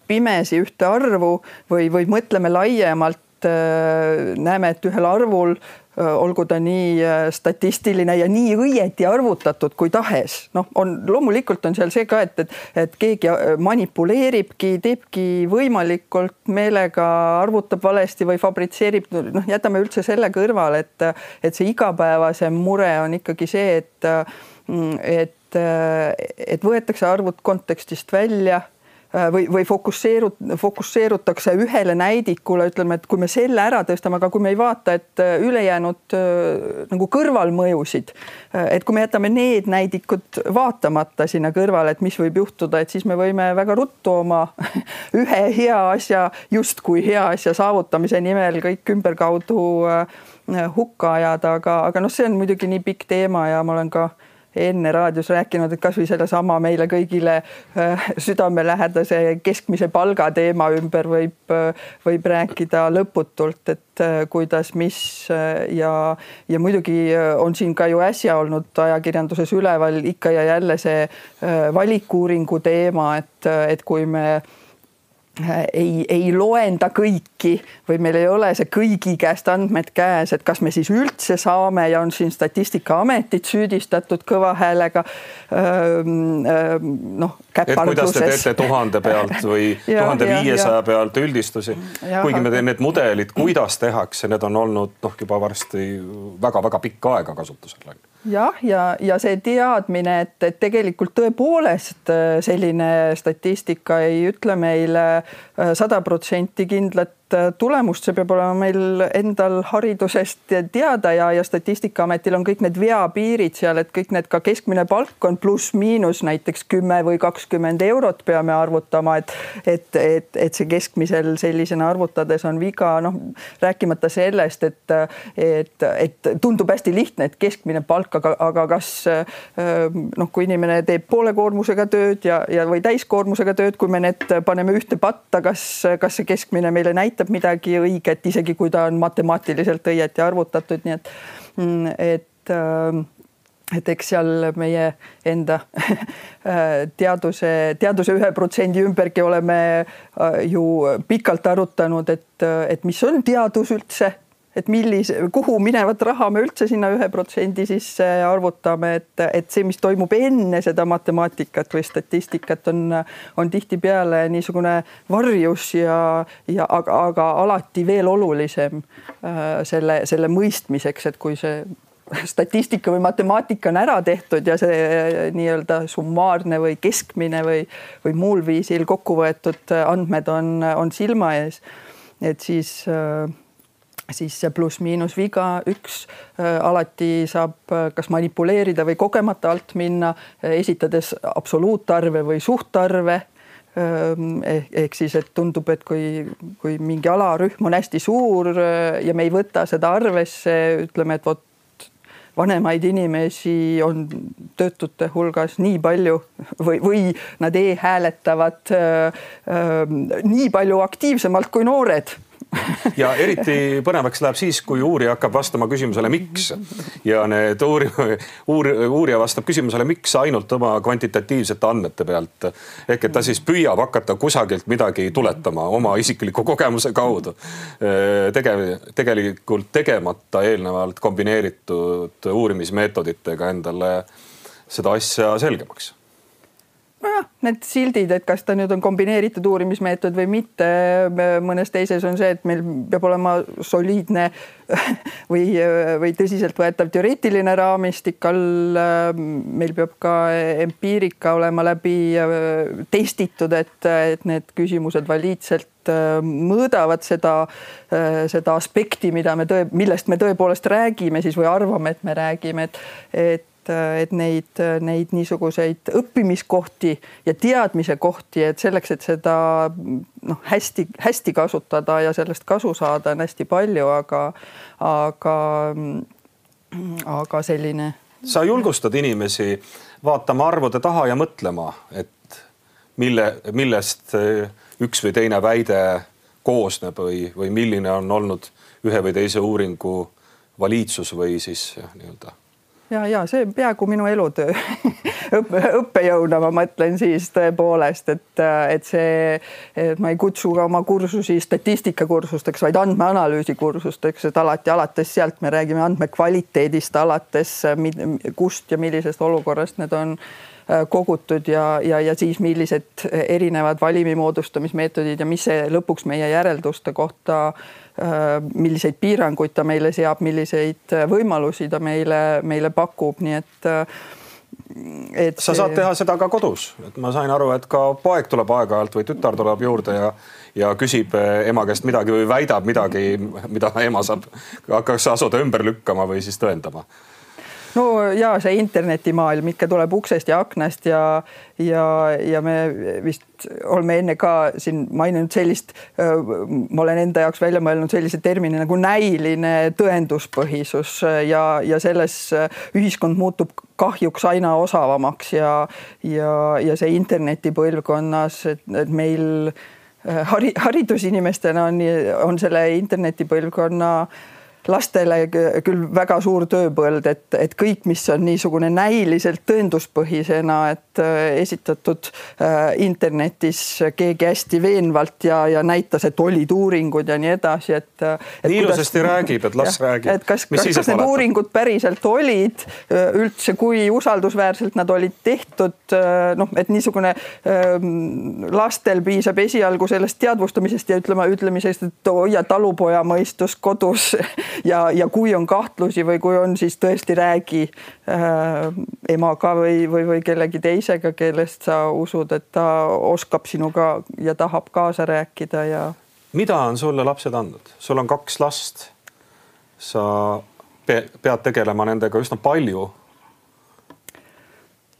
C: pimesi ühte arvu või, või mõtleme laiemalt, näeme, et ühel arvul olgu ta nii statistiline ja nii õieti arvutatud kui tahes, noh, on loomulikult on seal see ka, et, et, et keegi manipuleeribki, teebki võimalikult meelega, arvutab valesti või fabritseerib, noh, jätame üldse selle kõrvale, et, et see igapäevasem mure on ikkagi see, et, et, et võetakse arvud kontekstist välja või, või fokusseerut-, fokusseerutakse ühele näidikule, ütleme, et kui me selle ära tõstame, aga kui me ei vaata, et äh, ülejäänud äh, nagu kõrvalmõjusid, et kui me jätame need näidikud vaatamata sinna kõrvale, et mis võib juhtuda, et siis me võime väga ruttu oma ühe hea asja, justkui hea asja saavutamise nimel kõik ümberkaudu hukka ajada, aga, aga noh, see on muidugi nii pikk teema ja ma olen ka enne raadios rääkinud, et kasvõi sellesama meile kõigile äh, südamelähedase keskmise palga teema ümber võib, äh, võib rääkida lõputult, et äh, kuidas, mis ja, ja muidugi on siin ka ju äsja olnud ajakirjanduses üleval ikka ja jälle see valikuuringu teema, et, et kui me ei, ei loenda kõiki või meil ei ole see kõigi käest andmed käes, et kas me siis üldse saame ja on siin Statistikaametit süüdistatud kõva häälega noh,
B: kuidas te teete tuhande pealt või tuhande viiesaja pealt üldistusi, kuigi me teeme need mudelid, kuidas tehakse, need on olnud noh, juba varsti väga-väga pikka aega kasutusel
C: jah, ja, ja see teadmine, et, et tegelikult tõepoolest äh, selline statistika ei ütle meile sada protsenti kindlat Äh, tulemust, see peab olema meil endal haridusest teada ja, ja Statistikaametil on kõik need veapiirid seal, et kõik need ka keskmine palk on pluss-miinus näiteks kümme või kakskümmend eurot peame arvutama, et, et, et, et see keskmisel sellisena arvutades on viga, noh rääkimata sellest, et, et, et tundub hästi lihtne, et keskmine palk, aga, aga kas noh, kui inimene teeb poole koormusega tööd ja, ja või täiskoormusega tööd, kui me need paneme ühte patta, kas, kas see keskmine meile näitab midagi õiget, isegi kui ta on matemaatiliselt õieti arvutatud, nii et, mm, et äh, et eks seal meie enda teaduse, teaduse ühe protsendi ümbergi oleme äh, ju pikalt arutanud, et, et mis on teadus üldse et millise, kuhu minevat raha me üldse sinna ühe protsendi sisse arvutame, et, et see, mis toimub enne seda matemaatikat või statistikat, on, on tihtipeale niisugune varjus ja, ja aga, aga alati veel olulisem äh, selle, selle mõistmiseks, et kui see statistika või matemaatika on ära tehtud ja see äh, nii-öelda summaarne või keskmine või, või muul viisil kokku võetud andmed on, on silma ees, et siis äh, siis see pluss-miinus viga, üks äh, alati saab äh, kas manipuleerida või kogemata alt minna, äh, esitades absoluutarve või suhtarve. Ähm, ehk, ehk siis, et tundub, et kui, kui mingi alarühm on hästi suur ja me ei võta seda arvesse, ütleme, et vot vanemaid inimesi on töötute hulgas nii palju või, või nad e-hääletavad äh, äh, nii palju aktiivsemalt kui noored
B: ja eriti põnevaks läheb siis, kui uurija hakkab vastama küsimusele, miks ja need uuri-, uur-, uurija vastab küsimusele, miks ainult oma kvantitatiivsete andmete pealt. ehk et ta siis püüab hakata kusagilt midagi tuletama oma isikliku kogemuse kaudu. tege-, tegelikult tegemata eelnevalt kombineeritud uurimismeetoditega endale seda asja selgemaks
C: nojah, need sildid, et kas ta nüüd on kombineeritud uurimismeetod või mitte, mõnes teises on see, et meil peab olema soliidne või, või tõsiseltvõetav teoreetiline raamistik all. meil peab ka empiirika olema läbi testitud, et, et need küsimused valiidselt mõõdavad seda, seda aspekti, mida me tõe, millest me tõepoolest räägime siis või arvame, et me räägime, et, et et neid, neid niisuguseid õppimiskohti ja teadmise kohti, et selleks, et seda noh, hästi-hästi kasutada ja sellest kasu saada, on hästi palju, aga, aga, aga selline.
B: sa julgustad inimesi vaatama arvude taha ja mõtlema, et mille, millest üks või teine väide koosneb või, või milline on olnud ühe või teise uuringu valiidsus või siis nii-öelda
C: ja, ja see peaaegu minu elutöö. Õppe, õppejõuna ma mõtlen siis tõepoolest, et, et see, et ma ei kutsu ka oma kursusi statistikakursusteks, vaid andmeanalüüsi kursusteks, et alati alates sealt me räägime andmekvaliteedist alates, kust ja millisest olukorrast need on äh, kogutud ja, ja, ja siis millised erinevad valimi moodustamismeetodid ja mis see lõpuks meie järelduste kohta Äh, milliseid piiranguid ta meile seab, milliseid äh, võimalusi ta meile, meile pakub, nii et äh,
B: et sa saad teha seda ka kodus, et ma sain aru, et ka poeg tuleb aeg-ajalt või tütar tuleb juurde ja ja küsib ema käest midagi või väidab midagi, mida ema saab, kas asuda ümber lükkama või siis tõendama
C: no ja see internetimaailm ikka tuleb uksest ja aknast ja, ja, ja me vist oleme enne ka siin maininud sellist, ma olen enda jaoks välja mõelnud sellise termini nagu näiline tõenduspõhisus ja, ja selles ühiskond muutub kahjuks aina osavamaks ja, ja, ja see internetipõlvkonnas, et, meil hari, haridusinimestena on, on selle internetipõlvkonna äh, lastele küll väga suur tööpõld, et, et kõik, mis on niisugune näiliselt tõenduspõhisena, et äh, esitatud äh, internetis keegi hästi veenvalt ja, ja näitas, et olid uuringud ja nii edasi, et,
B: äh, et. nii ilusasti räägib, et las räägib.
C: et kas, kas, kas need uuringud päriselt olid üldse, kui usaldusväärselt nad olid tehtud, noh, et niisugune ähm, lastel piisab esialgu sellest teadvustamisest ja ütleme, ütlemisest, et hoia talupoja mõistus kodus ja, ja kui on kahtlusi või kui on, siis tõesti räägi äh, emaga või, või, või kellegi teisega, kellest sa usud, et ta oskab sinuga ja tahab kaasa rääkida ja.
B: mida on sulle lapsed andnud, sul on kaks last. sa pead tegelema nendega üsna palju.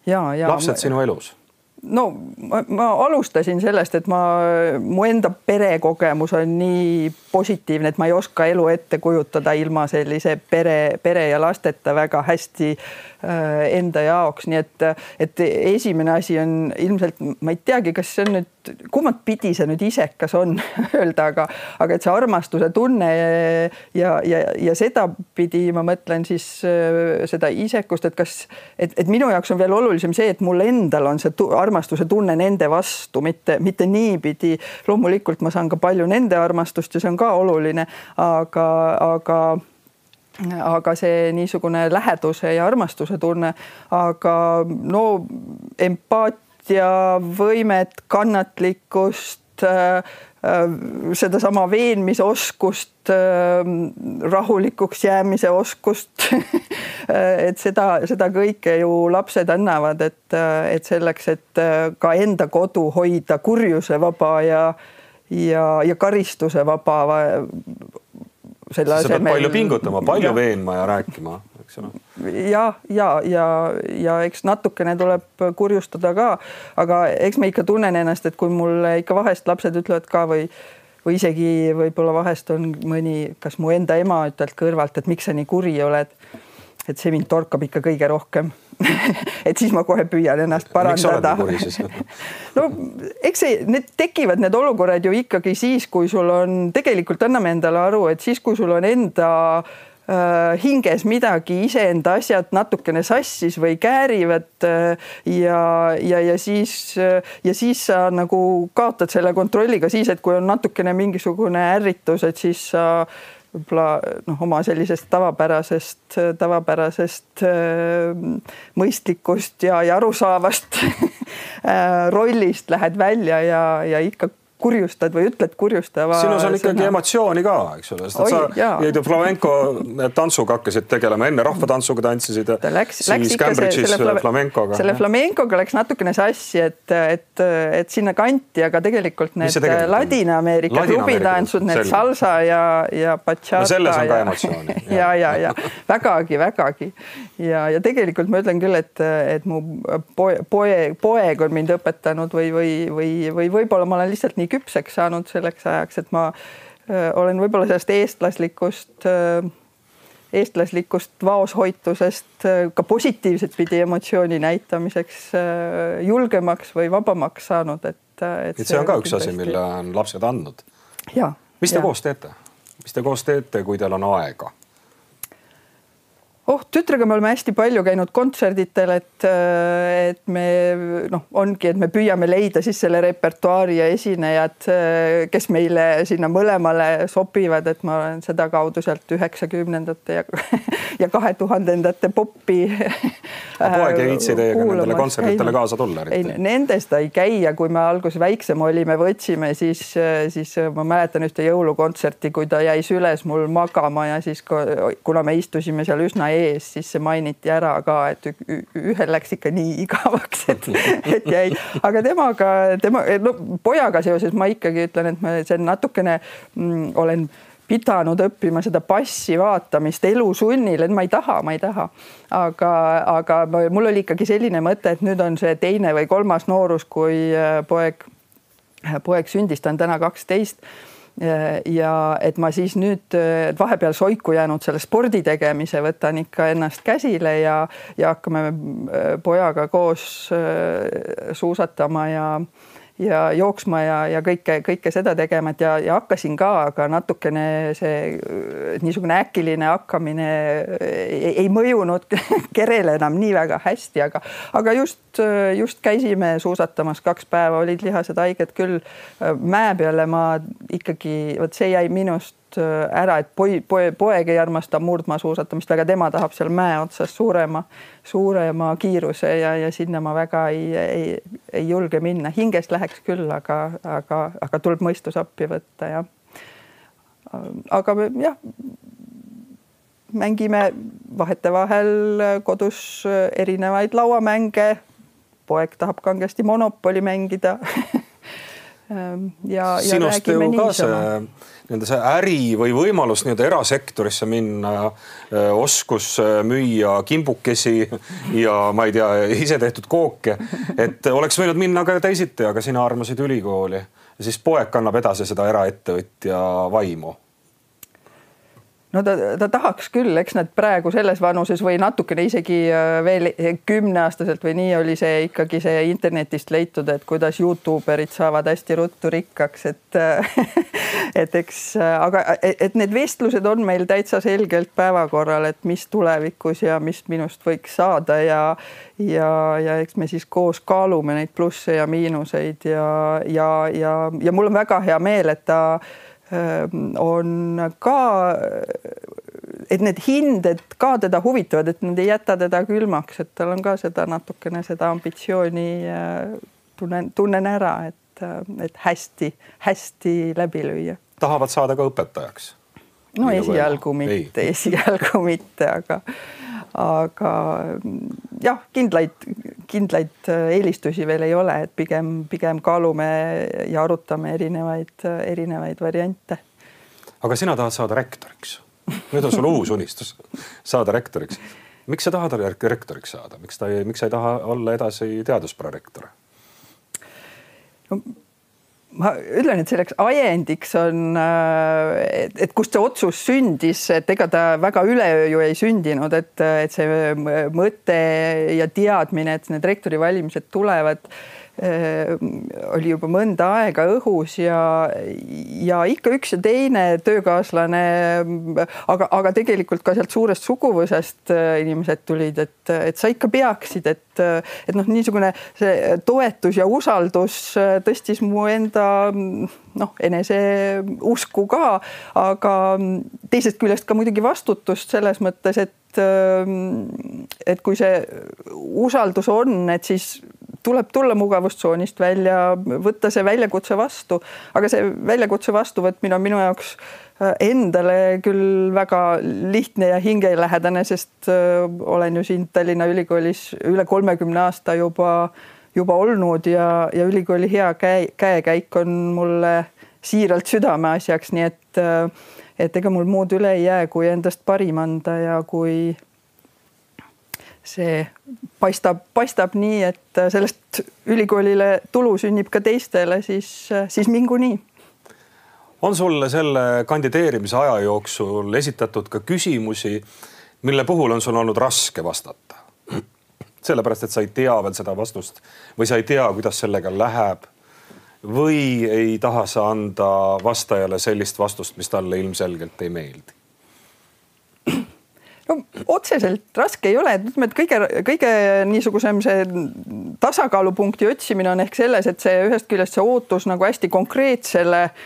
C: ja, ja.
B: lapsed sinu elus
C: no ma, ma alustasin sellest, et ma, mu enda perekogemus on nii positiivne, et ma ei oska elu ette kujutada ilma sellise pere, pere ja lasteta väga hästi äh, enda jaoks, nii et, et esimene asi on ilmselt, ma ei teagi, kas see on nüüd kummat pidi see nüüd isekas on öelda, aga, aga et see armastuse tunne ja, ja, ja, sedapidi ma mõtlen siis äh, seda isekust, et kas, et, et minu jaoks on veel olulisem see, et mul endal on see armastuse tunne nende vastu, mitte, mitte niipidi. loomulikult ma saan ka palju nende armastust ja see on ka oluline, aga, aga aga see niisugune läheduse ja armastuse tunne, aga no empaatia empatiavõimet, kannatlikkust äh, äh, sedasama veenmisoskust, äh, rahulikuks jäämise oskust et seda, seda kõike ju lapsed annavad, et, et selleks, et ka enda kodu hoida kurjusevaba ja, ja, ja karistuse vaba.
B: sa pead palju pingutama, palju ja. veenma ja rääkima eks
C: ole. ja, ja, ja, ja eks natukene tuleb kurjustada ka, aga eks ma ikka tunnen ennast, et kui mulle ikka vahest lapsed ütlevad ka või või isegi võib-olla vahest on mõni, kas mu enda ema ütleb kõrvalt, et miks sa nii kuri oled. et see mind torkab ikka kõige rohkem et siis ma kohe püüan ennast parandada. no eks see, need tekivad, need olukorrad ju ikkagi siis, kui sul on, tegelikult anname endale aru, et siis, kui sul on enda Äh, hinges midagi, iseenda asjad natukene sassis või käärivad äh, ja, ja, ja siis ja siis sa nagu kaotad selle kontrolliga siis, et kui on natukene mingisugune ärritus, et siis sa võib-olla noh, oma sellisest tavapärasest, tavapärasest mõistlikust ja, ja arusaavast rollist lähed välja ja, ja ikka kurjustad või ütled kurjustava.
B: sinus on ikkagi sõna. emotsiooni ka, eks ole, sest sa jäid ju flamenco tantsuga hakkasid tegelema, enne rahvatantsuga tantsisid.
C: ta läks, läks ikka see, selle flamencoga. selle flamencoga läks natukene sassi, et, et, et sinna kanti, aga tegelikult need Ladina-Ameerika Ladina klubitantsud, need selge. salsa ja, ja bachata.
B: no selles on ka emotsiooni.
C: ja, ja, ja vägagi, vägagi ja, ja tegelikult ma ütlen küll, et, et mu poe, poe, poeg on mind õpetanud või, või, või, või võib-olla ma olen lihtsalt nii küpseks saanud selleks ajaks, et ma olen võib-olla sellest eestlaslikust, eestlaslikust vaoshoitusest ka positiivset pidi emotsiooni näitamiseks julgemaks või vabamaks saanud, et,
B: et. et see on ka üks asi, mille on lapsed andnud. mis te ja. koos teete? mis te koos teete, kui teil on aega?
C: Oh, tütrega me oleme hästi palju käinud kontserditel, et, et me noh, ongi, et me püüame leida siis selle repertuaari ja esinejad, kes meile sinna mõlemale sobivad, et ma olen sedakaudu sealt üheksakümnendate ja, ja kahe tuhandendate popi.
B: poeg ei viitsi teiega nendele kontsertidele kaasa tulla?
C: ei, nendest ta ei käi ja kui me alguses väiksem olime, võtsime, siis, siis ma mäletan ühte jõulukontserti, kui ta jäi süles mul magama ja siis kuna me istusime seal üsna ees, siis see mainiti ära ka, et ühel läks ikka nii igavaks, et, et jäi, aga temaga, tema, no pojaga seoses ma ikkagi ütlen, et ma see natukene mm, olen pidanud õppima seda passi vaatamist elusunnil, et ma ei taha, ma ei taha. aga, aga mul oli ikkagi selline mõte, et nüüd on see teine või kolmas noorus, kui äh, poeg, poeg sündis, ta on täna kaksteist ja et ma siis nüüd vahepeal soiku jäänud selle spordi tegemise võtan ikka ennast käsile ja, ja hakkame äh, pojaga koos äh, suusatama ja ja jooksma ja, ja kõike, kõike seda tegema, et ja, ja hakkasin ka, aga natukene see niisugune äkiline hakkamine ei, ei mõjunud kerele enam nii väga hästi, aga, aga just, just käisime suusatamas kaks päeva, olid lihased haiged küll. mäe peale ma ikkagi, vot see jäi minust ära, et poi, poe, poeg ei armasta murdmaasuusatamist väga, tema tahab seal mäe otsas suurema, suurema kiiruse ja, ja sinna ma väga ei, ei, ei julge minna, hingest läheks küll, aga, aga, aga tuleb mõistus appi võtta ja. aga jah, mängime vahetevahel kodus erinevaid lauamänge. poeg tahab kangesti Monopoli mängida
B: ja, ja sinust ju ka see nii-öelda see äri või võimalus nii-öelda erasektorisse minna, oskus müüa kimbukesi ja ma ei tea, isetehtud kooke. et oleks võinud minna ka teisiti, aga sina armasid ülikooli siis poeg kannab edasi seda eraettevõtja vaimu
C: no ta, ta tahaks küll, eks nad praegu selles vanuses või natukene isegi äh, veel kümneaastaselt või nii oli see ikkagi see internetist leitud, et kuidas Youtuberid saavad hästi ruttu rikkaks, et äh, et eks, äh, aga et need vestlused on meil täitsa selgelt päevakorral, et mis tulevikus ja mis minust võiks saada ja ja, ja eks me siis koos kaalume neid plusse ja miinuseid ja, ja, ja, ja mul on väga hea meel, et ta Ehm, on ka, et need hinded ka teda huvitavad, et nad ei jäta teda külmaks, et tal on ka seda natukene seda ambitsiooni tunnen, tunnen ära, et, et hästi-hästi läbi lüüa.
B: tahavad saada ka õpetajaks?
C: no esialgu mitte, esialgu mitte, aga aga jah, kindlaid, kindlaid äh, eelistusi veel ei ole, et pigem, pigem kaalume ja arutame erinevaid, erinevaid variante.
B: aga sina tahad saada rektoriks? nüüd on sul uus unistus, saada rektoriks. miks sa tahad rektoriks saada, miks ta miks sa ei taha olla edasi teadusprorektor
C: no,? Ma ütlen, et selleks ajendiks on, äh, et, et kust see otsus sündis, et ega ta väga üleöö ju ei sündinud, et, et see mõte ja teadmine, et need rektori valimised tulevad oli juba mõnda aega õhus ja, ja ikka üks ja teine töökaaslane, aga, aga tegelikult ka sealt suurest suguvõsast inimesed tulid, et, et sa ikka peaksid, et, et noh, niisugune see toetus ja usaldus tõstis mu enda noh, eneseusku ka, aga teisest küljest ka muidugi vastutust selles mõttes, et et kui see usaldus on, et siis tuleb tulla mugavustsoonist välja, võtta see väljakutse vastu, aga see väljakutse vastuvõtmine on minu jaoks äh, endale küll väga lihtne ja hingelähedane, sest äh, olen ju siin Tallinna Ülikoolis üle kolmekümne aasta juba, juba olnud ja, ja ülikooli hea käe, käekäik on mulle siiralt südameasjaks, nii et, äh, et ega mul muud üle ei jää, kui endast parim anda ja kui see paistab, paistab nii, et sellest ülikoolile tulu sünnib ka teistele, siis, siis mingu nii.
B: on sulle selle kandideerimise aja jooksul esitatud ka küsimusi, mille puhul on sul olnud raske vastata? sellepärast, et sa ei tea veel seda vastust või sa ei tea, kuidas sellega läheb või ei taha sa anda vastajale sellist vastust, mis talle ilmselgelt ei meeldi?
C: No otseselt raske ei ole, et ütleme, et kõige, kõige niisugusem see tasakaalupunkti otsimine on ehk selles, et see ühest küljest see ootus nagu hästi konkreetsele äh,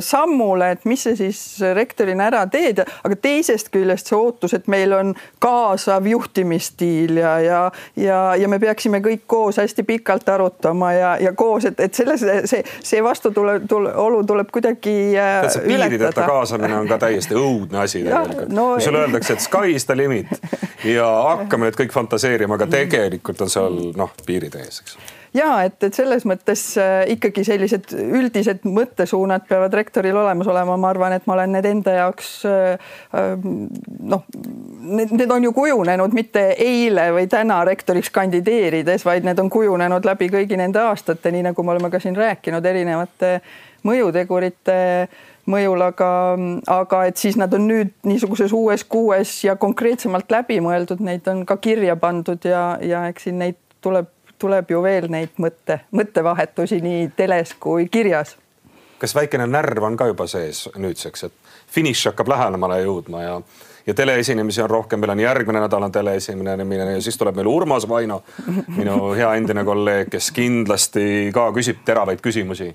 C: sammule, et mis sa siis rektorina ära teed, aga teisest küljest see ootus, et meil on kaasav juhtimisstiil ja, ja, ja, ja me peaksime kõik koos hästi pikalt arutama ja, ja koos, et, et selles see, see vastutule tule, olu tuleb kuidagi äh,
B: see piirideta kaasamine on ka täiesti õudne asi tegelikult. no,. kui sulle öeldakse, et sky is the limit. Ja hakkame nüüd kõik fantaseerima, aga tegelikult on seal noh, piirid ees, eks
C: ja et, et selles mõttes äh, ikkagi sellised üldised mõttesuunad peavad rektoril olemas olema, ma arvan, et ma olen need enda jaoks äh, äh, noh, need, need on ju kujunenud mitte eile või täna rektoriks kandideerides, vaid need on kujunenud läbi kõigi nende aastate, nii nagu me oleme ka siin rääkinud erinevate mõjutegurite mõjul, aga, aga et siis nad on nüüd niisuguses uues kuues ja konkreetsemalt läbi mõeldud, neid on ka kirja pandud ja, ja eks siin neid tuleb tuleb ju veel neid mõtte, mõttevahetusi nii teles kui kirjas.
B: kas väikene närv on ka juba sees nüüdseks, et finiš hakkab lähemale jõudma ja, ja teleesinemisi on rohkem, meil on järgmine nädal on teleesinemine ja siis tuleb meil Urmas Vaino, minu hea endine kolleeg, kes kindlasti ka küsib teravaid küsimusi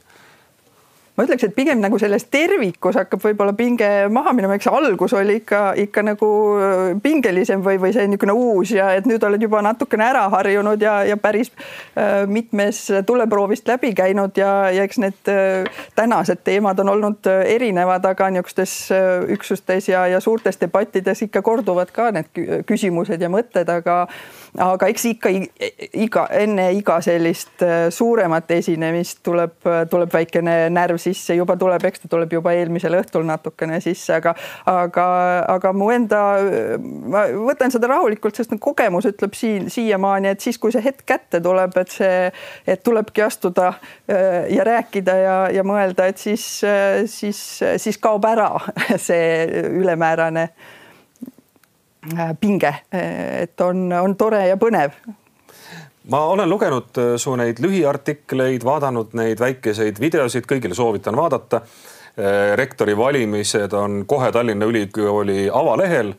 C: ma ütleks, et pigem nagu selles tervikus hakkab võib-olla pinge maha minema, eks algus oli ikka, ikka nagu äh, pingelisem või, või see niisugune uus ja et nüüd oled juba natukene ära harjunud ja, ja päris äh, mitmes tuleproovist läbi käinud ja, ja eks need äh, tänased teemad on olnud äh, erinevad, aga niisugustes äh, üksustes ja, ja suurtes debattides ikka korduvad ka need küsimused ja mõtted, aga aga eks ikka iga enne iga sellist äh, suuremat esinemist tuleb, tuleb väikene närv sisse, juba tuleb, eks ta tuleb juba eelmisel õhtul natukene sisse, aga, aga, aga mu enda, ma võtan seda rahulikult, sest kogemus ütleb siin siiamaani, et siis, kui see hetk kätte tuleb, et see, et tulebki astuda äh, ja rääkida ja, ja mõelda, et siis, äh, siis, siis kaob ära see ülemäärane Äh, pinge, et on, on tore ja põnev
B: ma olen lugenud äh, su neid lühiartikleid, vaadanud neid väikeseid videosid, kõigile soovitan vaadata. Äh, rektori valimised on kohe Tallinna Ülikooli avalehel.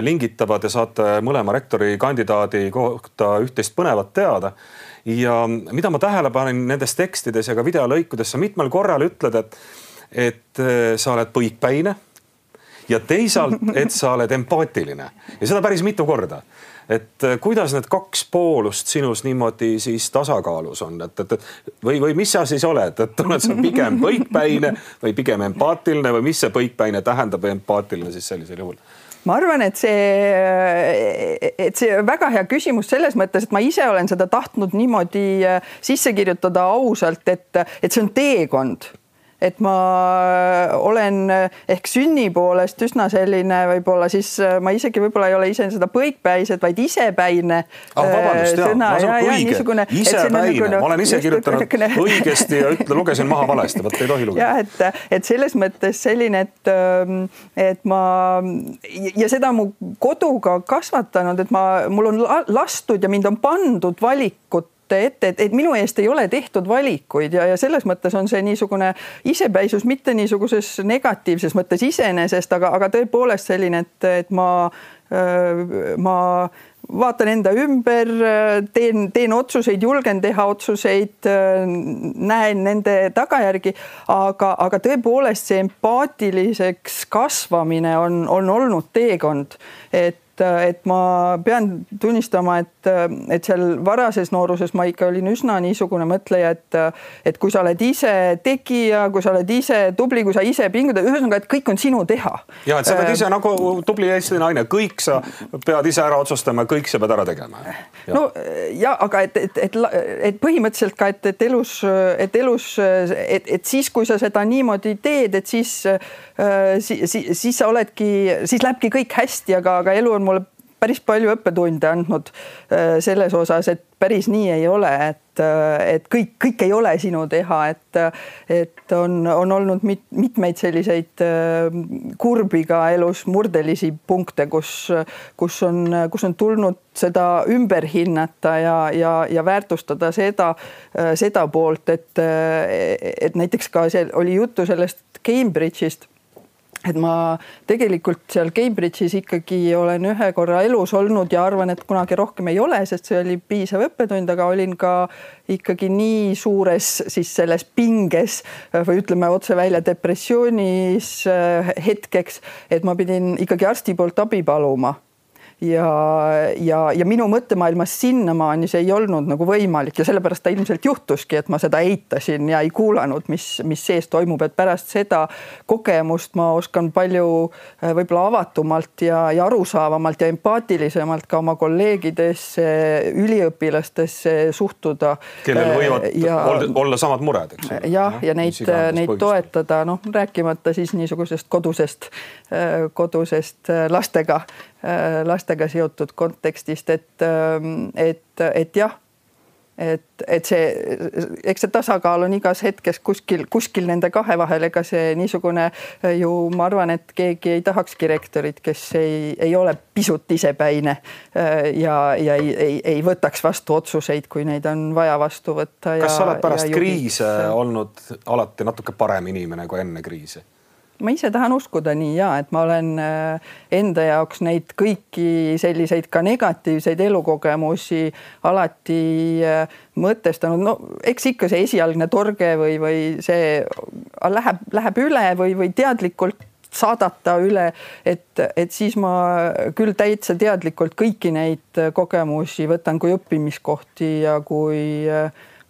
B: lingitavad ja saate mõlema rektori kandidaadi kohta üht-teist põnevat teada. ja mida ma tähele panin nendes tekstides ja ka videolõikudes, sa mitmel korral ütled, et, et sa oled põikpäine ja teisalt, et sa oled empaatiline. Ja seda päris mitu korda. Et äh, kuidas need kaks poolust sinus niimoodi siis tasakaalus on, et, et, või, või mis sa siis oled, et oled sa pigem põikpäine või pigem empaatiline või mis see põikpäine tähendab või empaatiline siis sellisel juhul?
C: ma arvan, et see, et see väga hea küsimus selles mõttes, et ma ise olen seda tahtnud niimoodi äh, sisse kirjutada ausalt, et, et see on teekond et ma olen ehk sünni poolest üsna selline, võib-olla siis ma isegi võib-olla ei ole ise seda põikpäised, vaid isepäine
B: ah,. vabandust, jaa, ma saan õige, isepäine, nagu, ma olen ise kirjutanud õigesti ja ütle, lugesin maha valesti, vot ei tohi lugeda.
C: jah, et, et selles mõttes selline, et, et ma ja seda mu koduga kasvatanud, et ma, mul on lastud ja mind on pandud valikut ette, et, et minu eest ei ole tehtud valikuid ja, ja selles mõttes on see niisugune isepäisus mitte niisuguses negatiivses mõttes iseenesest, aga, aga tõepoolest selline, et, et ma, ma vaatan enda ümber, teen, teen otsuseid, julgen teha otsuseid, näen nende tagajärgi, aga, aga tõepoolest see empaatiliseks kasvamine on, on olnud teekond, et et ma pean tunnistama, et, et seal varases nooruses ma ikka olin üsna niisugune mõtleja, et, et kui sa oled ise tegija, kui sa oled ise tubli, kui sa ise pingutad, ühesõnaga, et kõik on sinu teha.
B: ja et sa pead ise nagu tubli Eesti naine, kõik sa pead ise ära otsustama, kõik sa pead ära tegema.
C: no ja aga et, et, et, et põhimõtteliselt ka, et, et elus, et elus, et, et siis, kui sa seda niimoodi teed, et siis, siis, siis, siis sa oledki, siis lähebki kõik hästi, aga, aga elu on mulle päris palju õppetunde andnud äh, selles osas, et päris nii ei ole, et, äh, et kõik, kõik ei ole sinu teha, et, et on, on olnud mit, mitmeid selliseid äh, kurbi ka elus murdelisi punkte, kus, kus on, kus on tulnud seda ümber hinnata ja, ja, ja väärtustada seda, seda poolt, et, et näiteks ka see oli juttu sellest Cambridge'ist et ma tegelikult seal Cambridge'is ikkagi olen ühe korra elus olnud ja arvan, et kunagi rohkem ei ole, sest see oli piisav õppetund, aga olin ka ikkagi nii suures siis selles pinges või ütleme otse välja depressioonis äh, hetkeks, et ma pidin ikkagi arsti poolt abi paluma ja, ja, ja minu mõttemaailmas sinnamaani see ei olnud nagu võimalik ja sellepärast ta ilmselt juhtuski, et ma seda eitasin ja ei kuulanud, mis, mis sees toimub, et pärast seda kogemust ma oskan palju äh, võib-olla avatumalt ja, ja arusaavamalt ja empaatilisemalt ka oma kolleegidesse, üliõpilastesse suhtuda.
B: kellel äh, võivad ja, olla, samad mured, eks
C: ole. jah, ja neid, neid põhjust. toetada, noh, rääkimata siis niisugusest kodusest, äh, kodusest lastega lastega seotud kontekstist, et, ähm, et, et jah, et, et see, eks see tasakaal on igas hetkes kuskil, kuskil nende kahe vahel, ega see niisugune äh, ju ma arvan, et keegi ei tahakski rektorit, kes ei, ei ole pisut isepäine äh, ja, ja ei, ei, ei võtaks vastu otsuseid, kui neid on vaja vastu võtta.
B: kas sa oled pärast kriise olnud alati natuke parem inimene kui enne kriisi?
C: Ma ise tahan uskuda nii ja et ma olen äh, enda jaoks neid kõiki selliseid ka negatiivseid elukogemusi alati äh, mõtestanud, no eks ikka see esialgne torge või, või see läheb, läheb üle või, või teadlikult saadata üle, et, et siis ma küll täitsa teadlikult kõiki neid kogemusi võtan kui õppimiskohti ja kui,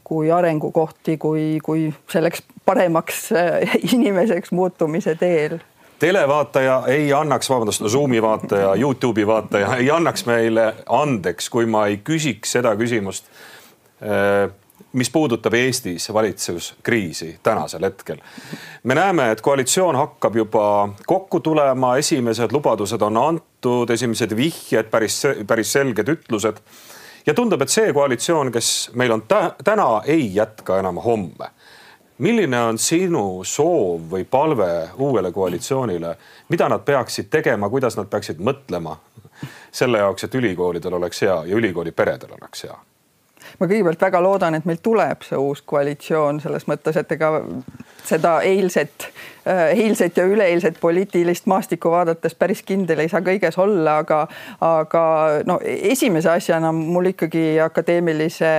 C: kui arengukohti, kui, kui selleks paremaks äh, inimeseks muutumise teel
B: televaataja ei annaks, vabandust, Zoomi vaataja, Youtube'i vaataja ei annaks meile andeks, kui ma ei küsiks seda küsimust, äh, mis puudutab Eestis valitsuskriisi tänasel hetkel. me näeme, et koalitsioon hakkab juba kokku tulema, esimesed lubadused on antud, esimesed vihjed, päris, päris selged ütlused. ja tundub, et see koalitsioon, kes meil on täna, ei jätka enam homme milline on sinu soov või palve uuele koalitsioonile, mida nad peaksid tegema, kuidas nad peaksid mõtlema selle jaoks, et ülikoolidel oleks hea ja ülikooli peredel oleks hea?
C: ma kõigepealt väga loodan, et meil tuleb see uus koalitsioon selles mõttes, et ega seda eilset, äh, eilset ja üleeilset poliitilist maastikku vaadates päris kindel ei saa kõiges olla, aga, aga no esimese asjana mul ikkagi akadeemilise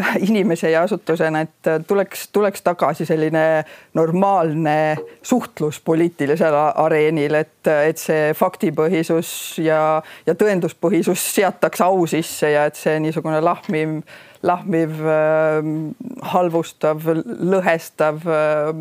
C: inimese ja asutusena, et tuleks, tuleks tagasi selline normaalne suhtlus poliitilisel areenil, et, et see faktipõhisus ja, ja tõenduspõhisus seataks au sisse ja et see niisugune lahmiv, lahmiv äh,, halvustav, lõhestav äh,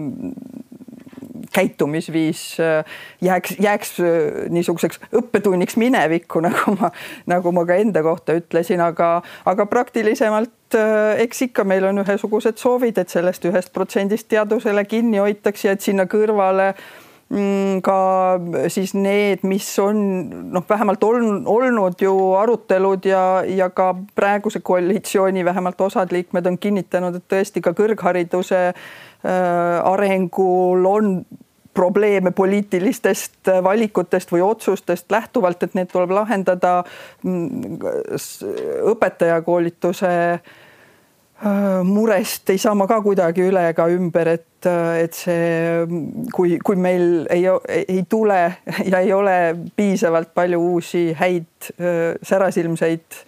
C: käitumisviis äh, jääks, jääks äh, niisuguseks õppetunniks minevikku, nagu ma, nagu ma ka enda kohta ütlesin, aga, aga praktilisemalt äh, eks ikka meil on ühesugused soovid, et sellest ühest protsendist teadusele kinni hoitakse ja et sinna kõrvale mm, ka siis need, mis on noh, vähemalt on olnud ju arutelud ja, ja ka praeguse koalitsiooni vähemalt osad liikmed on kinnitanud, et tõesti ka kõrghariduse arengul on probleeme poliitilistest valikutest või otsustest lähtuvalt, et need tuleb lahendada mm, õpetajakoolituse murest ei saa ma ka kuidagi üle ega ümber, et, et see, kui, kui meil ei, ei tule ja ei ole piisavalt palju uusi häid särasilmseid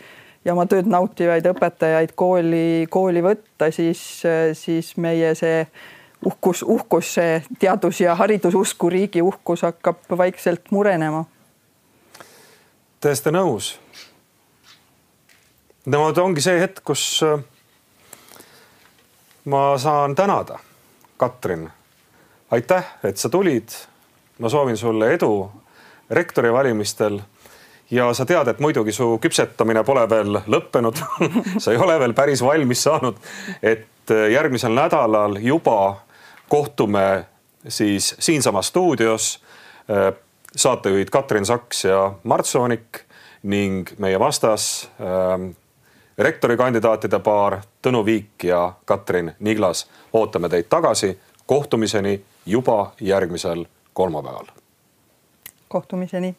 C: ja oma tööd nautivaid õpetajaid kooli, kooli võtta, siis, siis meie see uhkus, uhkus, see teadus- ja haridususku riigi uhkus hakkab vaikselt murenema.
B: täiesti nõus. no ongi see hetk, kus ma saan tänada, Katrin. aitäh, et sa tulid. ma soovin sulle edu rektori valimistel ja sa tead, et muidugi su küpsetamine pole veel lõppenud sa ei ole veel päris valmis saanud. et järgmisel nädalal juba kohtume siis siinsamas stuudios äh, saatejuhid Katrin Saks ja Mart Soonik ning meie vastas äh, rektorikandidaatide paar Tõnu Viik ja Katrin Niglas. ootame teid tagasi. kohtumiseni juba järgmisel kolmapäeval.
C: kohtumiseni